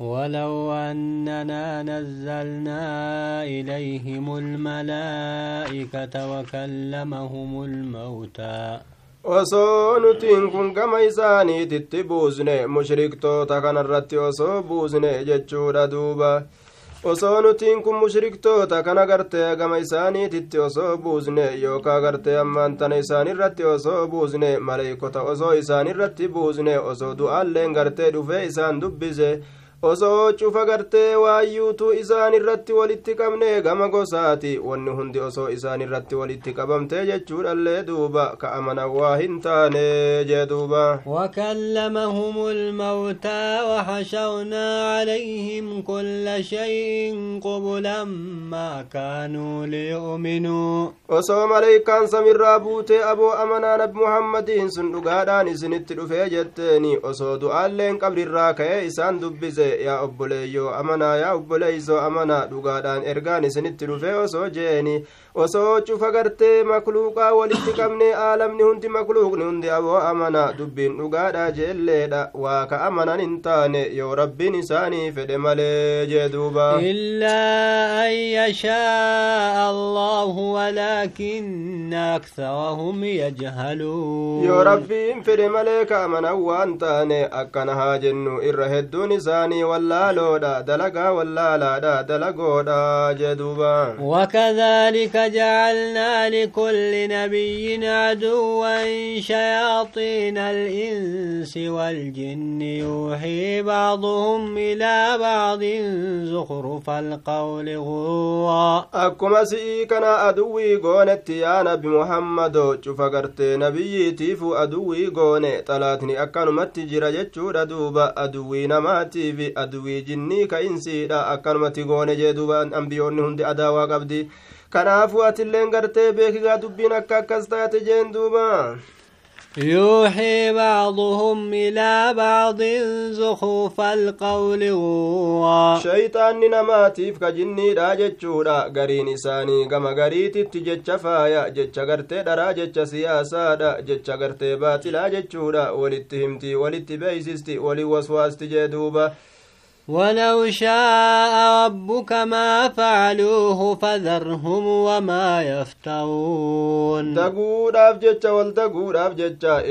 ولو أننا نزلنا إليهم الملائكة وكلمهم الموتى osoo nutiin kun gama isaaniititti buusne mushriktoota kanarratti osoo buusne jechuudha duuba osoo nutiin kun mushriktoota kana gartee gama isaaniititti osoo buusne yookaa gartee ammaan tana isaanirratti osoo buusne maleeykota osoo isaanirratti buusne osoo du'aalleen gartee dhufee isaan dubbise osoo cufa gartee waayyuutu isaan irratti walitti qabne gama gosaati wanni hundi osoo isaan irratti walitti qabamte jechuudhallee duuba ka amanan waa hin taane jee duuba وكلمهم الموتى وحشرنا عليهم كل شيء قبلا ما كانوا ليؤمنوا osoo maleeykaan samirraa buute aboo amanaa nabi muhammadiin sun dhugaadhaan isinitti dhufee jetteeni osoo du'aalleen qabrirraa ka'ee isaan dubbise yaa obboleeyyoo amanaa yaa obboleeysoo amanaa dhugaadhaan ergaan isinitti dhufee osoo jeeni osoo cufa gartee makluuqaa walitti qabne aalamni hundi makluuqni hundi aboo amanaa dubbiin dhugaadha jeelleedha waa ka amanan hin taane yoo rabbiin isaanii fedhe malee jee duuba إلا أن يشاء الله ولكن أكثرهم يجهلون yoo rabbiin fedhe malee ka amanan waan taane akkana haa jennu irra hedduun isaanii wallaaloodha dalagaa wallaalaadha dalagoodha jee duuba وكذلك جعلنا لكل نبي عدوا شياطين الإنس والجن. يوحي بعضهم إلى بعض زخرف القول غروا أكما سيكنا أدوي قونت يا نبي محمد. شفقرت نبي تيفو أدوي قوني تلاتني أكان مت جرجتشو ردوب أدوي نماتي في أدوي جني كإنسي. لا أكان مت قوني جدوبا أنبيوني هند أداوا قبدي kanaafu atilleen gartee beekigaa dubbiin akka akkas taate jeen duuba يوحي بعضهم إلى بعض زخرف القول غرورا jinniidha jechuudha gariin isaanii gama gariititti jecha faaya jecha gartee dharaa jecha siyaasaadha jecha gartee baaxilaa jechuudha walitti himti walitti beeysisti walii waswaasti jee duuba ولو شاء ربك ما فعلوه فذرهم وما يفترون. دغور افجچا ول دغور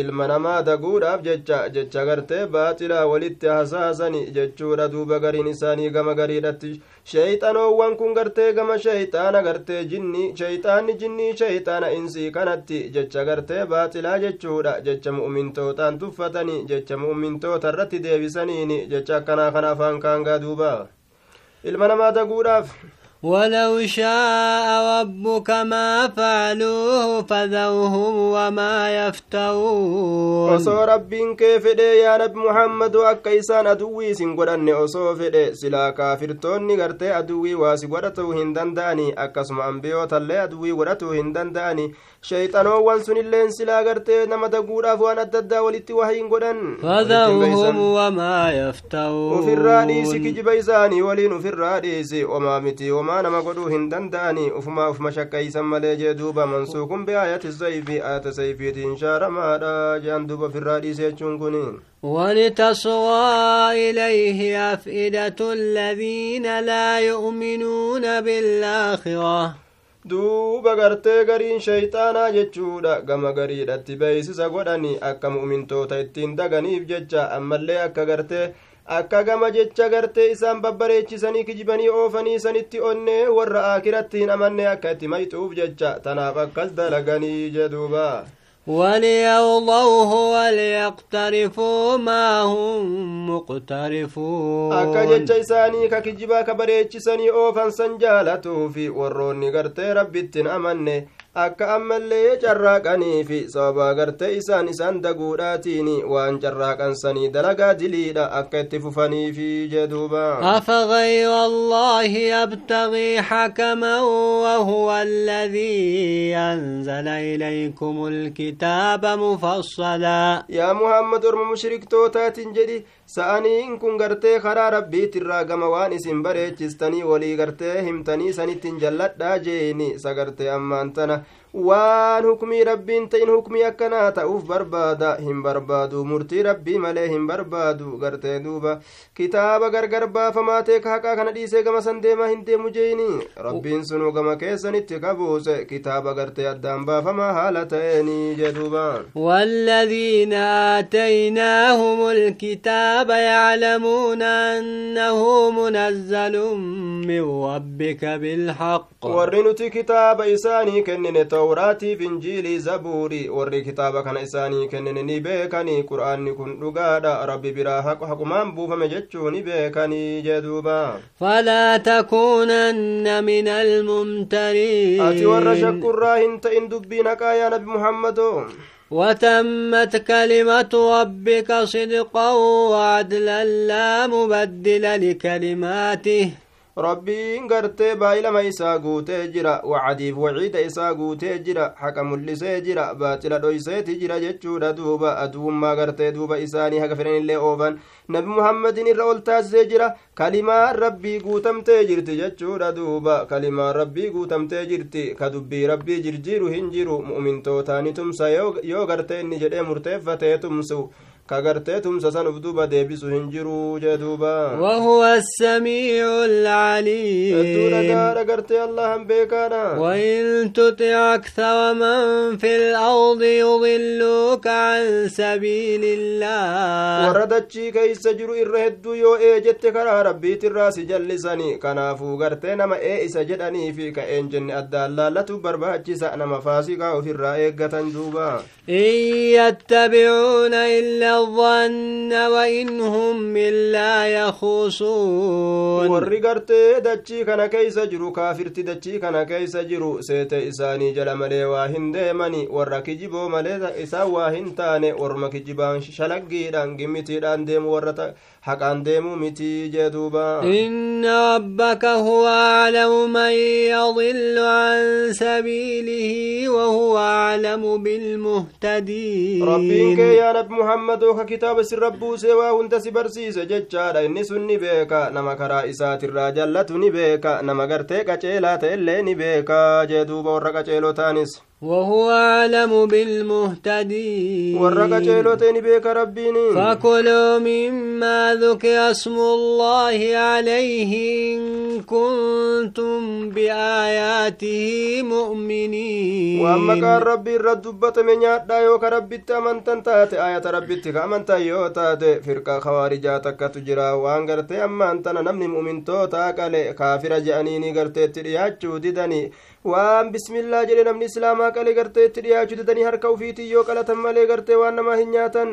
المنا ما دغور افجچا جچا غرتي باطلا ولت حساسني جچو ردو بغري نساني غمغري دتش sheeyxanoowwan kun gartee gama sheeyxaana gartee jinni sheeyxaanni jinnii sheeyxaana insii kanatti jecha gartee baaxilaa jechuudha. Jecha mu'mintootaan tuffatanii jecha mu'mintoota irratti deebisaniini jecha akkanaa kana afaan kaangaa duuba. Ilma namaa daguudhaaf ولو شاء ربك ما فعلوه فذرهم وما يفترون osoo rabbiin kee fedhe yaa nabi muhammadu akka isaan aduwwii isin godhanne osoo fedhe silaa kaafirtoonni gartee aduwwii waasi godhatuu hin danda'ani akkasuma ambiyootallee aduwwii godhatuu hin danda'ani sheeyxanoowwan sunilleen silaa gartee nama daguudhaaf waan adda addaa walitti wahiin godhan فذرهم وما ufirraa dhiisi kijiba isaanii waliin ufirraa dhiisi omaa miti omaa nama godhuu hin danda'ani ufumaa uf mashakkaysan malee jee duuba mansuukun biaayati sayfi ayata sayfiitiin shaaramaadha jean duuba ufirraa dhiisi jechuun kun ولتصغى إليه أفئدة الذين لا يؤمنون بالآخرة duuba gartee gariin shayxaanaa jechuudha gama gariidhatti beeysisa godhani akka mu'mintoota ittiin daganiif jecha ammallee akka gartee akka gama jecha gartee isaan babbareechisanii kijibanii oofanii sanitti onnee warra aakiratti hin amanne akka itti mayxuuf jecha tanaaf akkas dalaganii jeduuba وليرضوه وليقترفوا ما هم مقترفون akka jecha isaanii ka kijibaa ka bareechisanii oofan san jaalatuufi warroonni gartee rabbittin amanne akka ammallee carraaqanii fi sababaa gartee isaan isaan daguudhaatiin waan carraaqan sanii dalagaa diliidha akka itti fufaniifi jeduuba أفغير الله يبتغي حكما وهو الذي أنزل إليكم الكتاب مفصلا yaa muhammad orma mushriktootatin jedhi sa'aniin kun gartee karaa rabbiitirraa gama waan isin bareechistanii walii gartee himtanii sanittin jalladhaa jeeni isa gartee ammaan tana waan hukmii rabbiin ta'in hukmii akkanaa ta'uuf barbaada hin barbaadu murtii rabbii malee hin barbaadu gartee duuba kitaaba gargar baafamaa ta'e haqaa kana dhiisee gama san deemaa hin deemu jeeyini rabbiin sunuu gama keessanitti kabuuse kitaaba gartee addaan baafamaa haala ta'eeni jedhuuba والذين آتيناهم الكتاب يعلمون أنه منزل من ربك بالحق ورنتي كتاب إساني كنن tawraatiif injiilii zabuuri warri kitaaba kana isaanii kennine ni beekanii qur'aanni kun dhugaadha rabbi biraa haqumaan buufame jechuu ni beekanii jee duuba falaa takuunanna min almumtariin ati warra shakkurraa hin ta'in dubbiin haqaa yaa nabi muhammadoo وتمت كلمة ربك صدقا وعدلا لا مبدل لكلماته rabbiin gartee baay'ilama isaa guutee jira. Wacadiif waciida isaa guutee jira. Haqa mul'isee jira. Baaxila dhoyseeti jira jechuudha. Duuba aduwummaa gartee duuba isaanii haga fedhanillee oofan nabi muhammadin irra ol taasisee jira. Kalimaan rabbii guutamtee jirti jechuudha. Duuba kalimaan rabbii guutamtee jirti. Ka dubbii rabbii jirjiiru hin jiru. Mu'mintootaani tumsa yoo gartee inni jedhee murteeffatee tumsu كغرتي تمسا سنف دوبا ديبسو هنجرو جدوبا. وهو السميع العليم. الله بيكانا. وإن تطع أكثر من في الأرض يضلوك عن سبيل الله. وردتشي كيس جرو إرهدو يو إيجت كرا ربي تراس جلسني. كنافو غرتي نما إيه إسا جدني في كأين جن أدى الله لتبرباتشي سأنا مفاسقا وفي الرائقة دوبا إن يتبعون إلا الظن وإن هم لَا يخوصون. ورّي قرتي دچي كان كيس جرو كافر تي دچي كان كيس جرو. سيت إساني جل ملي واهن ديماني ورّا كجبو ملي إسا واهن تاني. ورّما كجبان شلق جيران haqaan deemuu mitii jee duuba inna rabbaka huwa aclamu man yadillu can sabiilihi wahuwa aclamu bilmuhtadiin rabbiin kee yaa nabi muhammadoo ka kitaaba sin rabbuusee waa hunda si barsiise jechaadha inni sun ni beeka nama karaa isaatirraa jallatu ni beeka nama gartee qaceelaa ta'ellee ni beeka jee duuba warra qaceelotaanis وهو أعلم بالمهتدين. ورقة جيلوتين بيك ربيني فكلوا مما ذكر اسم الله عليه إن كنتم بآياته مؤمنين. وأما كان ربي الردبة من يادا يوك ربي تأمن تنتات آية ربي تكامن تيوتات فرقة خوارجاتك تجرا وان غرتي أما أنتنا نمني مؤمن توتا كافر جانيني غرتي ترياتشو ددني waan bismillaa jedhe namni islaamaa qalee gartee itti dhiyaachuu didanii harka ufiitii yoo qalatan malee gartee waan namaa hin nyaatan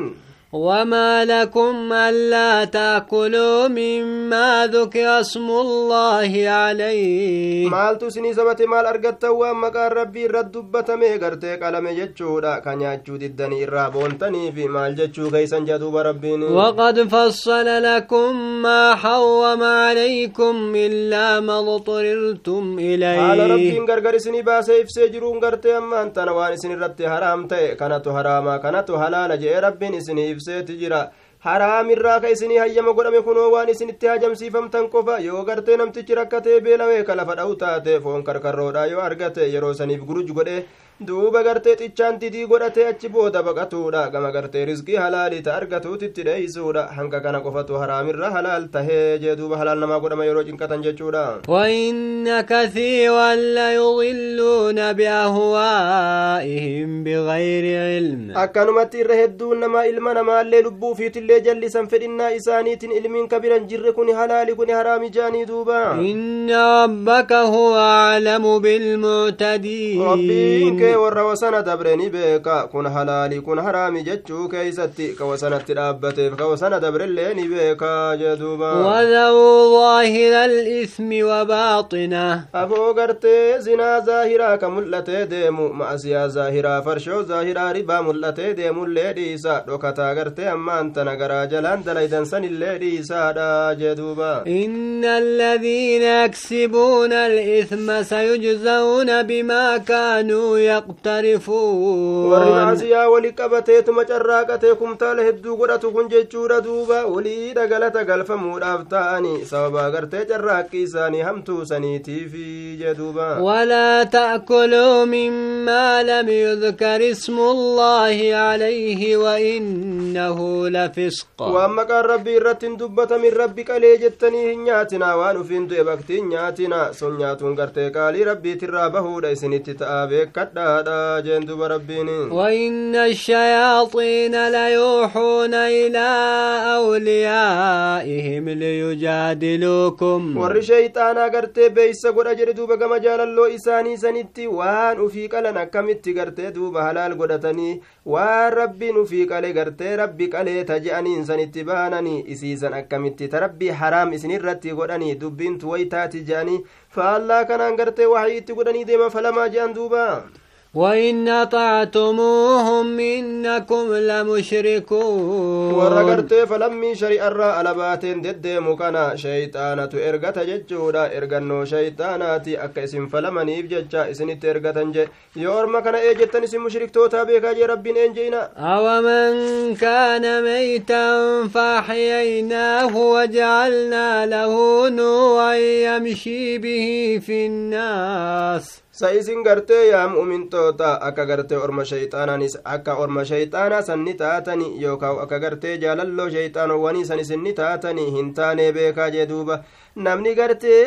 وما لكم ألا تأكلوا مما ذكر اسم الله عليه. مال تسني سبت مال أرغت وما قال ربي رد دبت ميغرتي قلم جتشودا كان يجود الدني الرابون تني في مال جتشو غيسا جدوب ربين وقد فصل لكم ما حوم عليكم إلا ما اضطررتم إليه. قال ربي انقرقر سني باسي فسجرون قرتي أما انتنوان سني ردت حرام تي كانت حراما كانت حلال جي ربين سني ibseeti jira haraamirraa ka isinii hayyama godhame kunoo waan isinitti hajamsiifamtan qofa yoo gartee namtichi rakkatee beelawee ka lafa dha'u taate foon karkarroodha yoo argate yeroo saniif guruj godhe duuba gartee xichaan didii godhatee achi booda baqatuudha gama gartee rizqii halaalii ta argatuutitti dheeysuudha hanga kana qofatu haraamirra halaal tahee jee duuba halaal namaa godhama yeroo cinqatan jechuudha وإن كثيرا ليضلون بأهوائهم بغير علم akkanumatti irra hedduun namaa ilma namaallee lubbuu fiitillee jallisan fedhinnaa isaaniitiin ilmiin kabiran jirre kun halaali kun haraami jaanii duuba إن ربك هو أعلم بالمعتدين kee warra wasana dabre ni beeka kun halaali kun haraami jechuu keeysatti ka wasanatti dhaabbateef ka wasana dabrellee ni beeka duuba وذروا ظاهر الإثم وباطنه afoo gartee zinaa zaahiraa ka mul'atee deemu ma'asiyaa zaahiraa farshoo zaahiraa ribaa mul'atee deemullee dhiisa dhokataa gartee ammaan tana garaa jalaan dalaydansanillee dhiisaadha duuba إن الذين يكسبون الإثم سيجزون بما كانوا يقترفون. ورن عزيا ولقبته ثم جراقته كم تاله الدو قرأت دوبا. وليد غلط غلف مور أفتاني سوابا غرته جراقي ساني هم توسني تيفي جدوبا. ولا تأكلوا مما لم يذكر اسم الله عليه وإنه لفسق. وأما كان ربي رتن من ربك قلي هنياتنا وأنو فين دوبك تنياتنا سنياتون غرته قالي ربي ترابه ليسني تتابه جاءنا جندب ربنا وإن الشياطين ليوحون إلى أوليائهم ليجادلوكم. ور قرت بيس قرأ جردوب كما جال الله إساني سنتي. وآن أفيك لنا كم اتقرت دوب هلال قدتني وربي نفيك لقرت ربك لي تجأني سنتي بانني. إسيسن أكم تربي حرام إسني رتي قرأني دوبين تويتاتي جاني فالله كان أنقرت وحيتي قرأني ديما فلما جان دوبا. وإن أطعتموهم إنكم لمشركون ورغرت فلم شري أرى ألبات دد مكنا شيطانة إرغت ججودا إرغنو شيطاناتي أكسم فلم نيفجج إسن ترغتنج يور مكنا إجتن إسم مشرك توتابيك جي ربين إنجينا. أو من كان ميتا فحييناه وجعلنا له نورا يمشي به في الناس. Sa isin gartee yaa mu'mintoota akka gartee orma shayxaanaanis akka orma shayxaanaa san ni taatani yookaan akka gartee jaalalloo shayxaanowwanii san isin ni taatani hin taane beekaa jee duuba namni gartee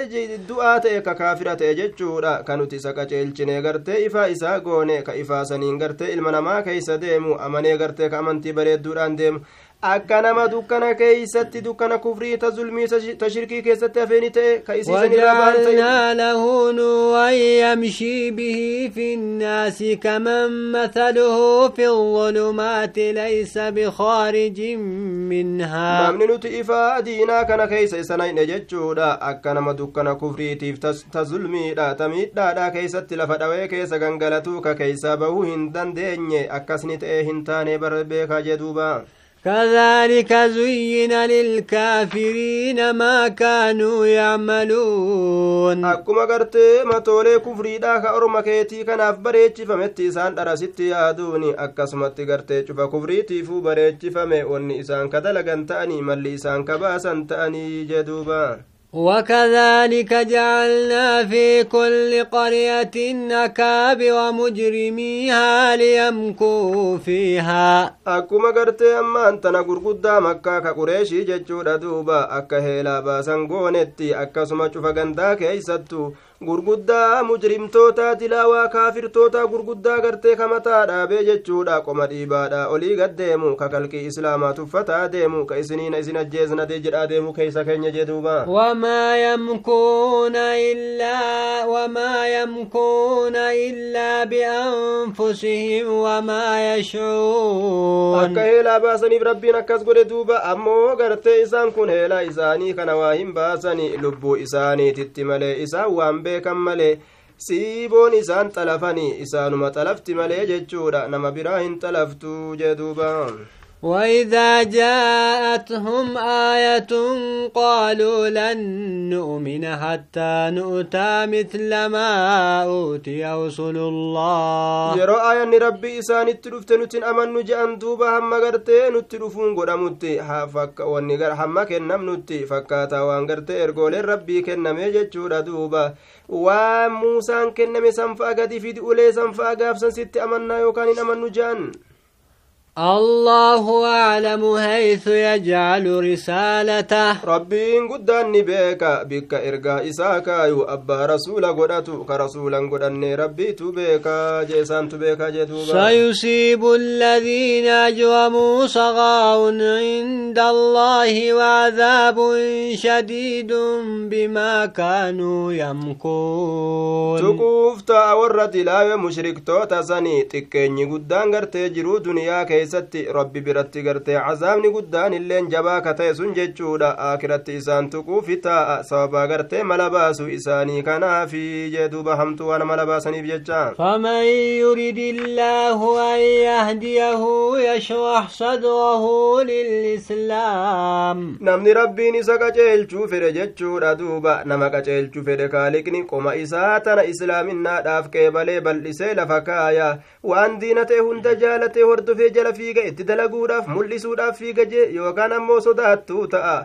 du'aa ta'e ka kaafira ta'e jechuudha ka nuti isa qaceelchine gartee ifaa isaa goone ka ifaa saniin gartee ilma namaa keeysa deemu amanee gartee ka amantii bareedduudhaan deemu akka nama dukkana keeysatti dukkana kufrii ta zulmii ta shirkii keessatti hafeeni ta'e ka isiisan irraa baan ta'e وجعلنا له نورا يمشي به في الناس كمن مثله في الظلمات ليس بخارج منها namni nuti ifaa diinaa kana keeysa isana hidhe jechuudha akka nama dukkana kufriitiif ta zulmiidha ta miidhaadha keeysatti lafa dhawee keessa gangalatuu ka keeysaa bahuu hin dandeenye akkasni ta'e hin taane bara beekaa jee duuba كذلك زين للكافرين ما كانوا يعملون akkuma gartee matoolee kufriidha ka orma keetii kanaaf bareechifametti isaan dharasitti yaaduuni akkasumatti gartee cufa kufriitiifuu bareechifame wanni isaan ka dalagan ta'anii malli isaan ka baasan ta'anii jeduuba وكذلك جعلنا في كل قرية نكاب ومجرميها ليمكوا فيها. أكما قرت أما أنت نقر قدام أكا كقريشي ججور أدوبا أكا هيلا باسنقونتي أكا سمچو فقنداك أي gurguddaa mujrimtoota dilaawaa kaafirtoota gurguddaa gartee kamataa dhaabee jechuudha qoma dhiibaadha olii gaddeemu ka kalqii islaamaa tuffataa deemu ka isiniina isin ajjeesnate jedhaa deemu keeysa keenya إلا وما يمكون إلا بأنفسهم وما يشعرون akka heelaa baasaniif rabbiin akkas godhe duuba ammoo gartee isaan kun heelaa isaanii kana waa hin baasani lubbuu isaaniititti malee isaan waan beekan malee siiboon isaan xalafani isaanuma xalafti malee jechuudha nama biraa hin xalaftu jee duuba وإذا جاءتهم آية قالوا لن نؤمن حتى نؤتى مثل ما أوتي رسل الله yeroo aayanni rabbii isaanitti dhufte nutin amannu je'an duuba hamma gartee nutti dhufuun godhamutti wanni hamma kennamnutti fakkaataa waan gartee ergooleen rabbii kenname jechuudha duuba waan muusaan kenname sanfa'a gadi fidi ulee sanfa'a gaafsan sitti amannaa yookaan hin amannu je'an الله أعلم حيث يجعل رسالته. ربي إن قدني بك بك إرقى إساك يو أبا رسول قدتو كرسول قدني ربي تبك جيسان تبك جدوبا سيصيب الذين أجرموا صغار عند الله وعذاب شديد بما كانوا يمكون تقوفت أورت لا مشرك توتا سني تكيني قدان قرتي دنيا كيس keeysatti rabbi biratti gartee cazaabni guddaan illeen jabaa ka ta'e sun jechuudha aakiratti isaan tuquufi taa'a sababaa gartee mala baasu isaanii kanaafi jee duuba hamtuu waan mala baasaniif jecha فمن يرد الله أن يهديه يشرح صدره للإسلام namni rabbiin isa qaceelchuu fedhe jechuudha duuba nama qaceelchuu fedhe kaaliqni qoma isaa tana islaaminaadhaaf qeebalee bal'isee lafa kaaya waan diina ta'e hunda jaalatee hordofee jala fiiga itti dalaguudhaaf mul'isuudhaaf fiiga jee yookaan ammoo sodaattuu ta'a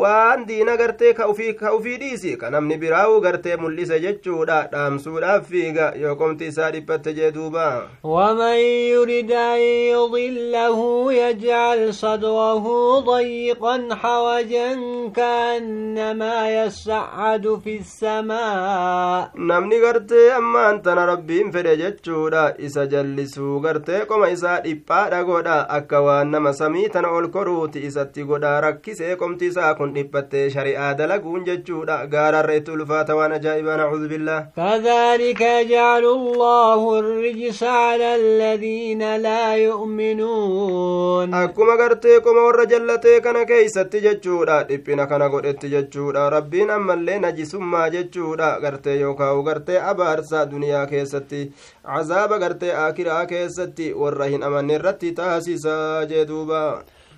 waan diina gartee ka ufii dhiisi ka namni biraa'uu gartee mul'ise jechuudha dhaamsuudhaaf fiiga yoo qomti isaa dhiphatte jee duuba ومن يرد أن يضله يجعل صدره ضيقا حوجا كأنما يصعد في السماء namni gartee ammaan tana rabbiin fedhe jechuudha isa jallisuu gartee qoma isaa dhiphaadha godha akka waan nama samii tana ol koruuti isatti godha rakkisee qomti isaa kun dhiphattee shari'aa dalaguun jechuudha. Gaararra itti ulfaata waan ajaa'ibaa nacuudu billah kadhalika jaalu allahu rijisaala aladiina laa yu'minuun. Akkuma gartee qoma warra jallatee kana keeysatti jechuudha. Dhiphina kana godhetti jechuudha. Rabbiin ammallee najisummaa jechuudha. Gartee yookaa'u gartee abaarsa duniyaa keessatti cazaaba gartee akiraa keessatti warra hin amanne irratti taasisaa jee duuba.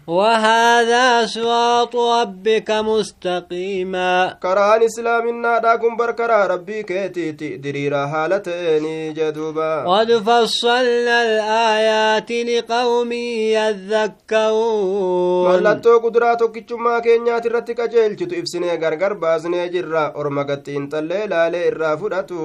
وهذا صراط ربك مستقيما. كران اسلام النادى كمبر كرا ربي كيتي تدريرا حالتين جدوبا. قد فصلنا الآيات لقوم يذكرون. ولتو قدراتو كيشما كينيا ترتك جيل جتو افسني غرغر بازني جرى ارمغت انت الليلة لئر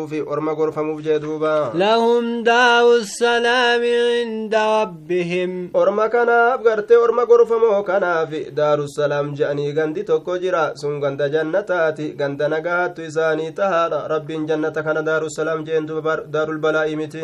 في ارمغر فمو جدوبا. لهم دعو السلام عند ربهم. ارمغنا ابغرت ارمغر gorfamoo kanaaf daarussalaam je'anii gandi tokko jira sun ganda jannataati ganda nagahattu isaanii tahaadha rabbiin jannata kana daarussalaam jeen duba daarulbalaa'i miti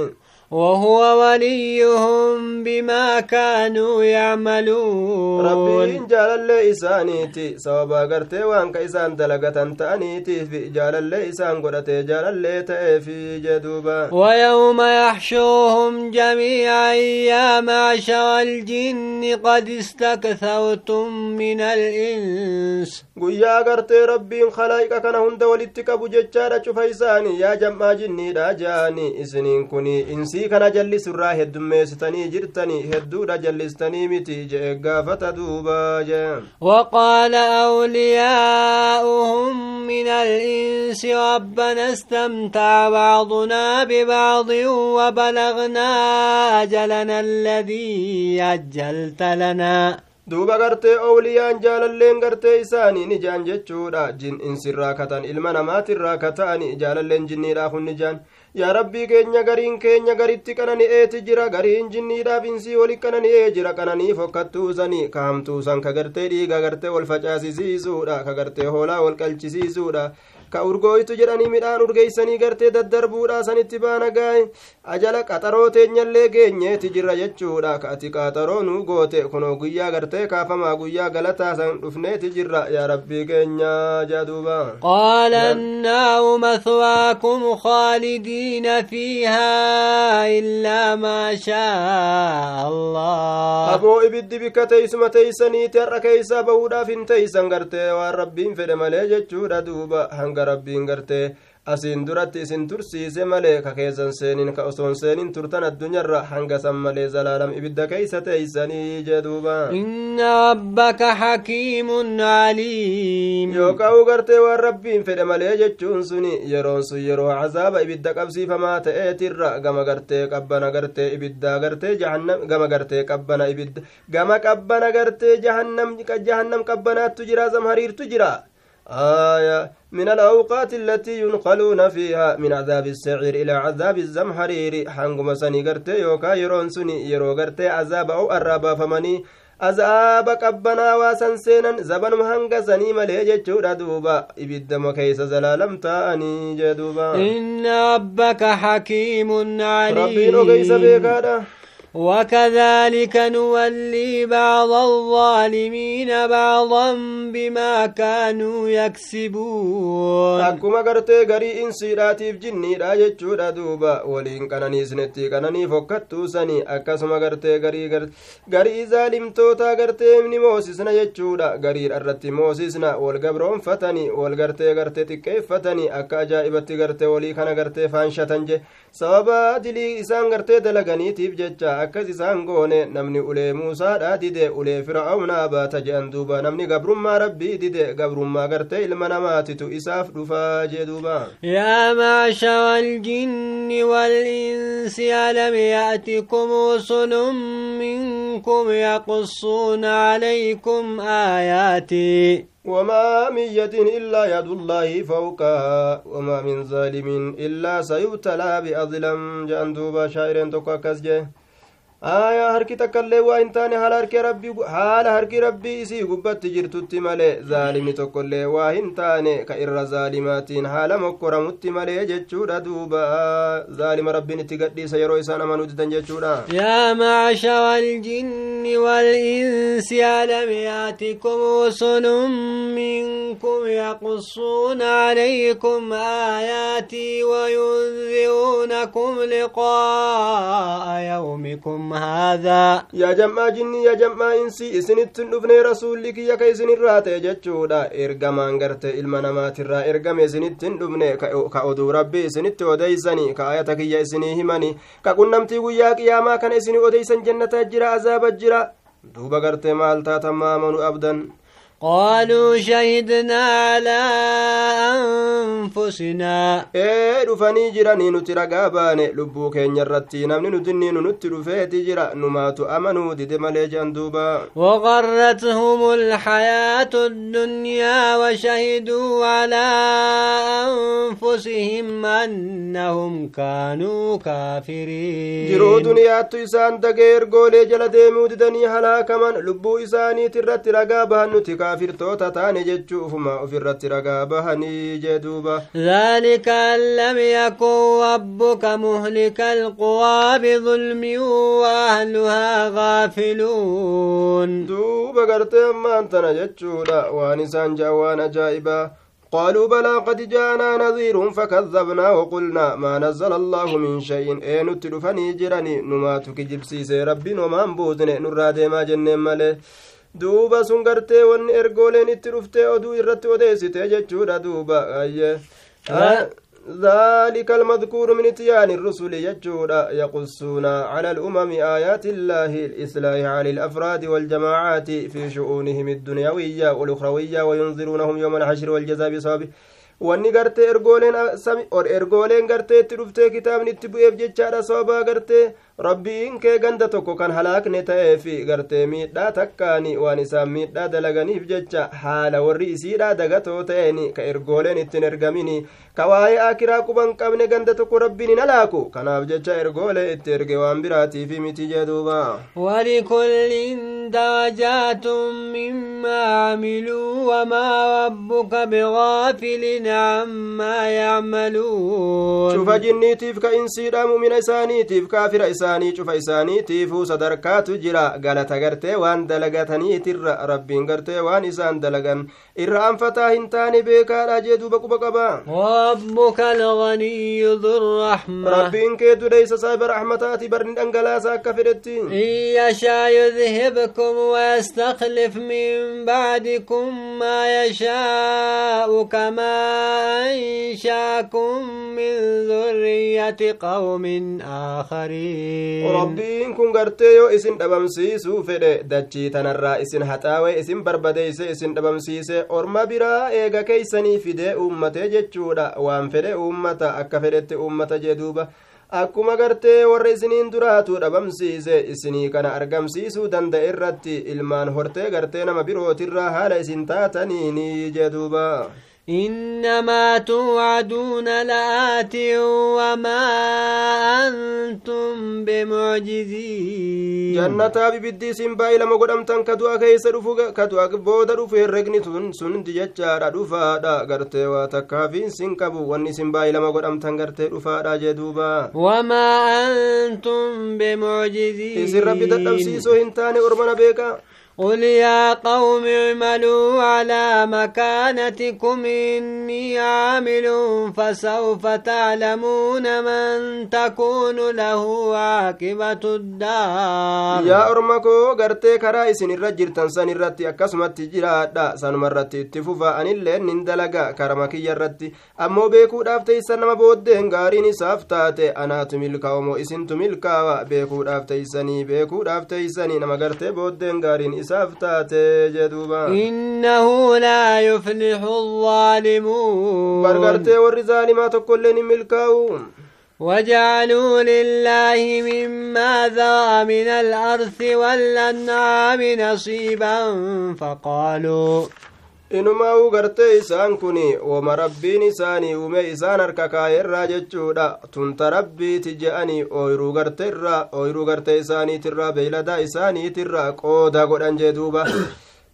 وهو وليهم بما كانوا يعملون. ربي إن جال الله إسانيتي سوابا قرتي وان كإسان دلقت تأنيتي في جال الله إسان قرتي جال الله تأفي جدوبا. ويوم يحشوهم جميعا يا معشر الجن قد استكثرتم من الإنس. قويا قرتي ربي خلائك كان هند ولدتك بجتشارة شفايساني يا جمع جني راجاني إسنين كني إنسي. Insii kana jallisurraa heddummeessitanii jirtanii hedduudha jallistanii miti jee gaafata duuba jee وقال أولياؤهم من الإنس ربنا استمتع بعضنا ببعض وبلغنا أجلنا الذي أجلت لنا duuba gartee owliyaan jaalalleen gartee isaanii ni jaan jechuudha jin insirraa katan ilma namaatirraa kata'ani jaalalleen jinniidhaaf hunni jaan yaa rabbii keenya gariin keenya garitti qanani'eeti jira gariin jinniidhaaf insii wali qanani'ee jira qananii fokkattuusani ka hamtuusan ka gartee dhiiga gartee wal facaasisiisuudha ka gartee hoolaa wal qalchisiisuudha ka urgooytu jedhanii midhaan urgeeysanii gartee daddarbuudha sanitti baana gaa'e ajala qaxaroo teenyallee geenyeeti jirra jechuudha. Ka ati qaxaroo nuu goote kunoo guyyaa gartee kaafamaa guyyaa galataasan dhufneeti jirra. Yaa rabbii keenya jaduuba qaala annaaru mathwaakum khaalidiina fiihaa illaa maa shaa allah aboo ibiddi bikka teeysuma teeysaniiti har'a keeysaa bahuudhaaf hin teeysan gartee waan rabbiin fedhe malee jechuudha duuba. Hanga rabbiin gartee asiin duratti isin tursiise malee ka keessan seeniin ka osoon seeniin turtan addunyaarra hangasan malee zalaalam ibidda keeysa teeysanii jeduuba inna abbaka hakiimun aliim. Yooka'u gartee waan rabbiin fedhe malee jechuun suni yeroon sun yeroo cazaaba ibidda qabsiifamaa ta'eetirra gama gartee qabbana gartee ibiddaa gartee jahannam gama gartee qabbana ibidda gama qabbana gartee jahannam jahannam qabbanaattu jira zamhariirtu jira آية من الأوقات التي ينقلون فيها من عذاب السعير إلى عذاب الزمهرير حنقم سني قرتي يوكا يرون سني يرو قرتي عذاب أو أرابا فمني azaaba qabbanaa san seenan zabanuma hanga sanii malee jechuudha duuba ibiddama keeysa zalaalam ta'anii jee duuba إن ربك حكيم rabbiin ogeysa عليم beekaadha وكذلك نولي بعض الظالمين بعضا بما كانوا يكسبون. أكما قرتي قري إنسي راتيف جني راجت شورا دوبا ولين كانني سنتي كانني فكتو سني أكسما قرتي قري قري ظالم توتا قرتي من موسيسنا يجورا قري الرتي موسيسنا والقبرون فتني والقرتي قرتي تكيف فتني أكا جائبتي قرتي ولي كان قرتي فانشتنجي سوابا دلي إسان قرتي دلغني تيب جتشا akkas isaan goone namni ulee muusaadha dide ulee fir'aawnaa baata je'an duuba namni gabrummaa rabbii dide gabrummaa gartee ilma namaatitu isaaf dhufaa jee duuba يا معشر الجن والإنس ألم يأتكم رسل منكم يقصون عليكم آياتي وما من يد إلا يد الله فوقها وما من ظالم إلا سيبتلى بأظلم جأن دوبا شاعر تقوى كسجه waa hin taane haala harki rabbii haala harki rabbii isii gubbatti jirtutti malee zaalimni tokkollee waa hin taane ka irra zaalimaatiin haala mokkoramutti malee jechuudha duuba zaalima rabbiin itti gadhiisa yeroo isaan amanuu didan jechuudha yaa maashara aljinni walinsi alam yaatikum rusulun minkum yaqussuuna calaykum aayaatii wayunziruunakum liqaa'a yawmikum هذا. يا جماعة جني يا جماعة إنسي إسنت دفني رسول لك يا كيسن الراتي جتشودا. إرجمان غرت المنامات الرا إرجم إسنت دفني كأودو ربي إسنت وديسني كآياتك يا إسني همني كقنمتي ويا قياما كان إسني وديسن جنة جرا عذاب جرا دوبا غرت مالتا تماما أبدا. قالوا شهدنا على أنفسنا. إيه رفاني جرا نينو ترا قابان لبو كين يراتينا من ندنينو نترو فيتي جرا نماتو أمنو دي دي مالي وغرتهم الحياة الدنيا وشهدوا على أنفسهم أنهم كانوا كافرين. جرو دنيا تيسان تغير قولي جلا ديمو دني حلاكما لبو إساني ترا ترا قابان kaafirtoota taane jechuufuma ofirratti ragaa bahanii jee duuba ذلك أن لم يكن ربك مهلك القرى بظلم وأهلها غافلون duuba gartee ammaan tana jechuudha. Waan isaan ja'a waan ajaa'ibaa قالوا بلى قد جاءنا نذير فكذبنا وقلنا ما نزل الله من شيء اي نتلفني جرني نماتك جبسيسي ربي وما بوزن نرى ما جنن ماله duuba sun gartee wanni ergooleen itti dhuftee oduu irratti odeessite jechuudha duuba ayye ذلك المذكور من اتيان الرسل يجودا يقصون على الأمم آيات الله الإصلاح على الأفراد والجماعات في شؤونهم الدنيوية والأخروية وينذرونهم يوم الحشر والجزاء بصوابه wanni gartee ergooleen ergooleen gartee itti dhuftee kitaabni itti bu'eef jechaadha sababaa gartee rabbiin kee ganda tokko kan halaakne ta'eef gartee miidhaa takkaani waan isaan miidhaa dalaganiif jecha haala warri isiidhaa dagatoo ta'een ka ergooleen ittiin ergamin ka waa'ee akiraa quban qabne ganda tokko rabbiin hin halaaku. Kanaaf jecha ergoolee itti erge waan biraatiif miti jedhuuba walikullin darajaatun mimmaa camiluu wamaa rabbuka bigaafilin ammaa yacmaluun cufa jinniitiif ka insiidha mumina isaaniitiif kaafira isaa isaanii cufa isaaniitiifuu sadarkaatu jira galata gartee waan dalagataniitirra rabbiin gartee waan isaan dalagan irra anfataa hin taane beekaadha jee duuba quba qaba ربك الغني ذو الرحمة rabbiin kee dudeysa saahiba raxmataati barni dhangalaasa akka fedhetti إن يشاء يذهبكم ويستخلف من بعدكم ما يشاء كما أنشاكم من ذرية قوم آخرين rabbiin kun gartee yoo isin dhabamsiisuu fedhe dachii tanarraa isin haxaawe isin barbadeeyse isin dhabamsiise orma biraa eega keeysanii fidee uummatee jechuudha waan fedhe uummata akka fedhetti uummata jee duuba akkuma gartee warra isiniin duraatu dhabamsiise isinii kana argamsiisuu danda'e irratti ilmaan hortee gartee nama birootirraa haala isin taataniini jee duuba إنما توعدون لآت وما أنتم بمعجزين. جنة ببدي سنباي لما قدمتن كدوا كيس رفو كدوا بودا رفو هرقني تون سن ججارا رفادا غرتي واتكافين سنكبو واني سنباي لما قدمتن غرتي رفادا جدوبا. وما أنتم بمعجزين. إسر ربي تتبسيسو هنتاني أرمنا بيكا. قل يا قوم اعملوا على مكانتكم إني عامل فسوف تعلمون من تكون له عاقبة الدار. يا أرمكو غرتي كرا إسن الرجل تنسان الرتي أكسمت جرادا سان مرتي اتفوفا أن اللين نندلقا كرمكي يرتي أمو بيكو دافتي سنما بودين غارين سافتاتي أنا تملكا إسن تملكا بيكو دافتي سني بيكو دافتي سني نما غرتي بودين غارين إنه لا يفلح الظالمون. وجعلوا لله مما ذرأ من الأرث والأنعام نصيبا. فقالوا inumaa'uu gartee isaan kun wama rabbiin isaanii uume isaan harka kaayerraa jechuudha tunta rabbiiti je'anii ooyruu garteerraa ooyruu gartee isaaniitirraa beeyladaa isaaniitirraa qooda godhan jee duuba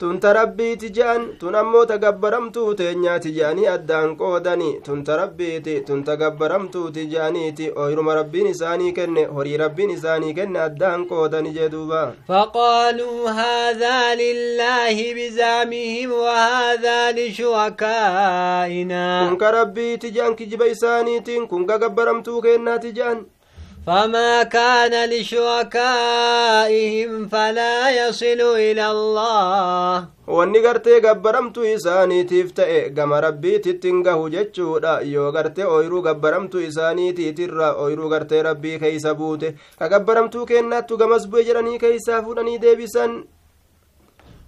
tunta rabbiiti je'an tun ammoo tagabbaramtuu teenyaati je'anii addaan qoodani tunta rabbiiti tunta gabbaramtuuti je'aniiti ooyruma rabbiin isaanii kenne horii rabbiin isaanii kenne addaan qoodani jee duuba فقالوا هذا لله بزعمهم وهذا لشركائنا kun ka rabbiiti je'an kijiba isaaniitiin kun gagabbaramtuu kennaati je'an فما كان لشركائهم فلا يصل إلى الله wanni gartee gabbaramtuu isaaniitiif ta'e gama rabbiititti hin gahu jechuudha yoo gartee ooyruu gabbaramtuu isaaniitiitirra ooyruu gartee rabbii keeysa buute ka gabbaramtuu kennaattu gamas bu'e jedhanii keeysaa fuudhanii deebisan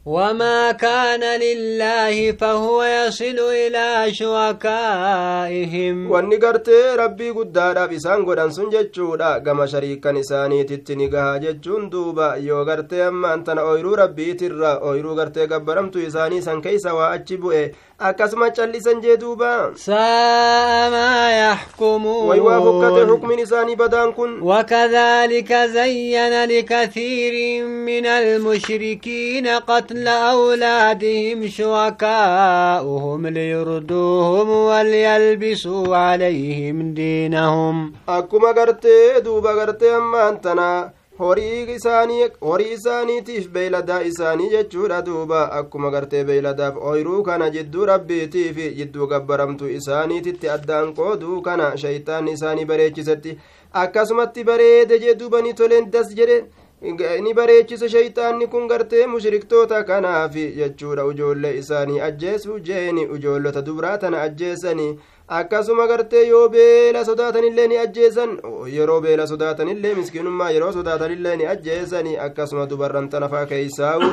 وما كان لله فهو يصل إلى شركائهم. واني قرت ربي قدارا بسان قدان سن جتشودا قم شريكا نساني تتني قها جتشون دوبا يو قرت أما أنت نأويرو ربي ترى أويرو قرت قبرم تيساني سان كيسا وأتشبو إيه أكاسما چلي سان جدوبا ساء ما يحكمون ويوا فكت حكم نساني بدان كن وكذلك زين لكثير من المشركين قتل قتل أولادهم شركاؤهم ليردوهم وليلبسوا عليهم دينهم akkuma gartee duuba gartee ammaan tana horii isaanii horii isaaniitiif beeyladaa isaanii jechuudha duuba akkuma gartee beeyladaaf ooyruu kana jidduu rabbiitiif jidduu gabbaramtu isaaniititti addaan qooduu kana shayxaanni isaanii bareechisetti akkasumatti bareede jee duuba ni toleen das jedhe ni bareechise shayxaanni kun gartee mushriktoota kanaaf jechuudha ujoollee isaanii ajjeesuu jeeni ujoollota dubraa tana ajjeesanii. Akkasuma gartee yoo beela sodaatanillee ni ajjeesan yeroo beela sodaatanillee miskiinummaa yeroo sodaatanillee ni ajjeesanii akkasuma dubarran tanafaa keeysaa'u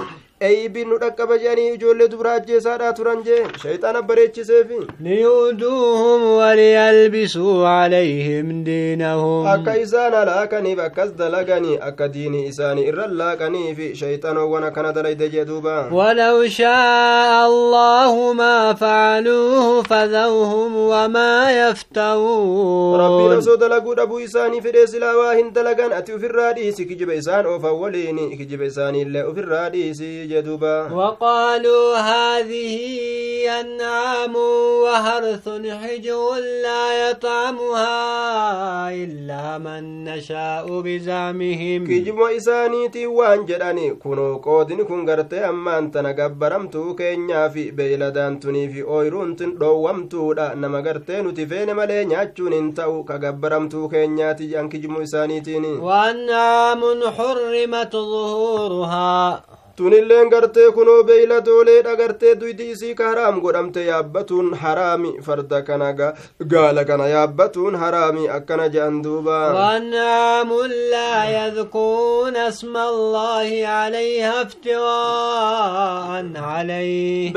eeybiin nu dhaqqaba jedhanii ijoollee dubraa ajjeesaadhaa turan jee shayxaana bareechiseefi ليودوهم وليلبسوا عليهم دينهم akka isaan halaakaniif akkas dalaganii akka diinii isaanii irra laaqaniif shayxanoowwan akkana dalayde jee duuba ولو شاء الله ما فعلوه فذوهم وما يفترون rabbiin osoo dalaguu dhabuu isaanii fedhee silaa waa hin dalagan ati ufirraa dhiisi kijiba isaan oofan waliin kijiba isaaniillee ufirraa dhiisi جدوبا وقالوا هذه أنعام وهرث حجر لا يطعمها إلا من نشاء بزعمهم. كجم إسانيتي وان جراني كنو قودن كن غرتي أما أنت نقبرمتو كينيا في بيلا دانتوني في أويرون تن روامتو لا نما غرتي نتفين مالي تو انتو كقبرمتو كينيا تجان كجم إسانيتيني. وأنعام حرمت ظهورها. Tunilleen gartee kunoo beeyladooleedha gartee duydi isii ka haraam godhamte yaabbatuun haraami farda kana gaala kana yaabbatuun haraami akkana je'an duuba وأنعام لا يذكرون اسم الله عليها افتراء عليه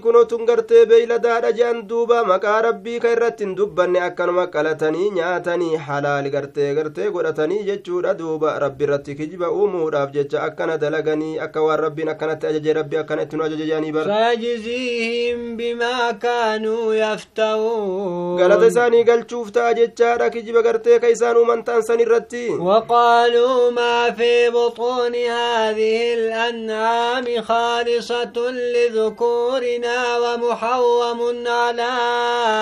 kunoo tun gartee beeyladaadha je'an duuba maqaa rabbii ka irratti hin dubbanne akkanuma qalatanii nyaatanii halaali gartee gartee godhatanii jechuudha duuba rabbi irratti kijiba uumuudhaaf jecha akkana dalaganii akka akka waan rabbiin akkanatti ajaje rabbi akkanatti nu ajaje jedhanii bara فيجزيهم بما كانوا galata isaanii galchuuf ta'a jechaadha kijiba gartee ka isaan uuman ta'an san irratti وقالوا ما في بطون هذه الأنعام خالصة لذكورنا ومحرم على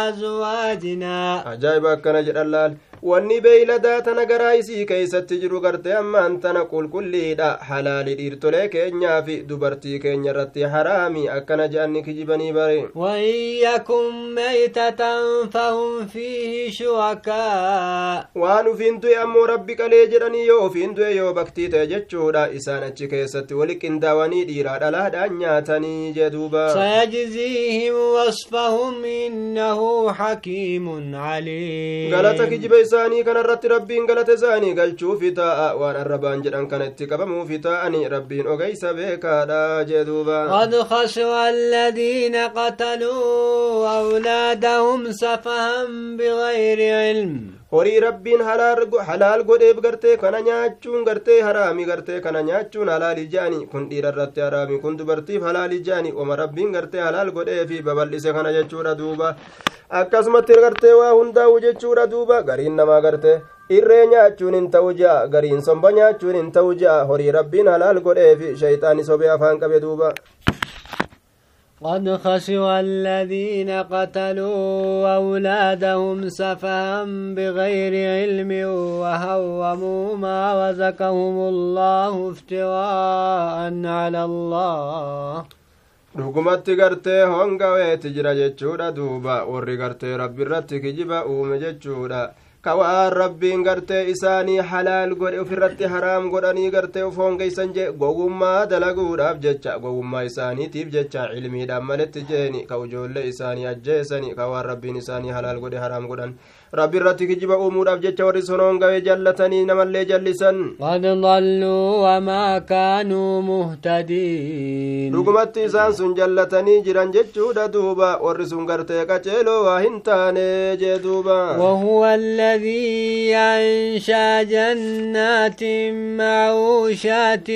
أزواجنا ajaa'iba akkana jedhan laal wanni beeyladaa tana garaa isii keeysatti jiru garte ammaan tana qulqulliidha halaali dhiirtolee keenyaa fi dubartii keenya irratti haraami akkana je'anni kijibanii bare وإن يكن ميتة فهم فيه شركاء waan ufiin du'e ammoo rabbi qalee jedhanii yoo ufiin du'e yoo baktii ta'e jechuudha isaan achi keessatti wali qindaawanii dhiiraa dhalaadhaan nyaatanii jeduuba سيجزيهم وصفهم إنه حكيم عليم galata kijiba isaanii kanarratti rabbiin galata isaanii galchuufi taa'a waan arrabaan jedhan kana itti qabamuufi taa'anii rabbiin ogeysa beekaadha jeduuba قد خسر الذين قتلوا أولادهم سفها بغير علم horii rabbiin halaal godheef gartee kana nyaachuun gartee haraami gartee kana nyaachuun halaali jaani kun dhiira irratti haraami kun dubartiif halaali jaani oma rabbiin gartee halaal godheefi babal'ise kana jechuudha duuba akkasumatti gartee waa hundaa'u jechuudha duuba gariin namaa gartee irree nyaachuun hin ta'u ja'a gariin somba nyaachuun hin ta'u ja'a horii rabbiin halaal godheefi shayxaani sobee afaan qabe duuba قد خسر الذين قتلوا أولادهم سفها بغير علم وهرموا ما رزقهم الله افتراء على الله dhugumatti gartee hongaweeti jira jechuudha duuba warri gartee rabbi irratti kijiba uume jechuudha ka waan rabbiin gartee isaanii halaal godhe ofirratti haraam godhanii gartee uf hongeysan je gowummaa dalaguudhaaf jecha gowummaa isaaniitiif jecha cilmiidhaan maletti jeeni ka ijoollee isaanii ajjeesani ka waan rabbiin isaanii halaal godhe haraam godhan rabbi irratti kijiba uumuudhaaf jecha warri sun hongawee jallatanii namallee jallisan قد ضلوا وما كانوا مهتدين dhugumatti isaan sun jallatanii jiran jechuudha duuba warri sun gartee qaceeloo waa hin taane jee duuba الذي أنشأ جنات معروشات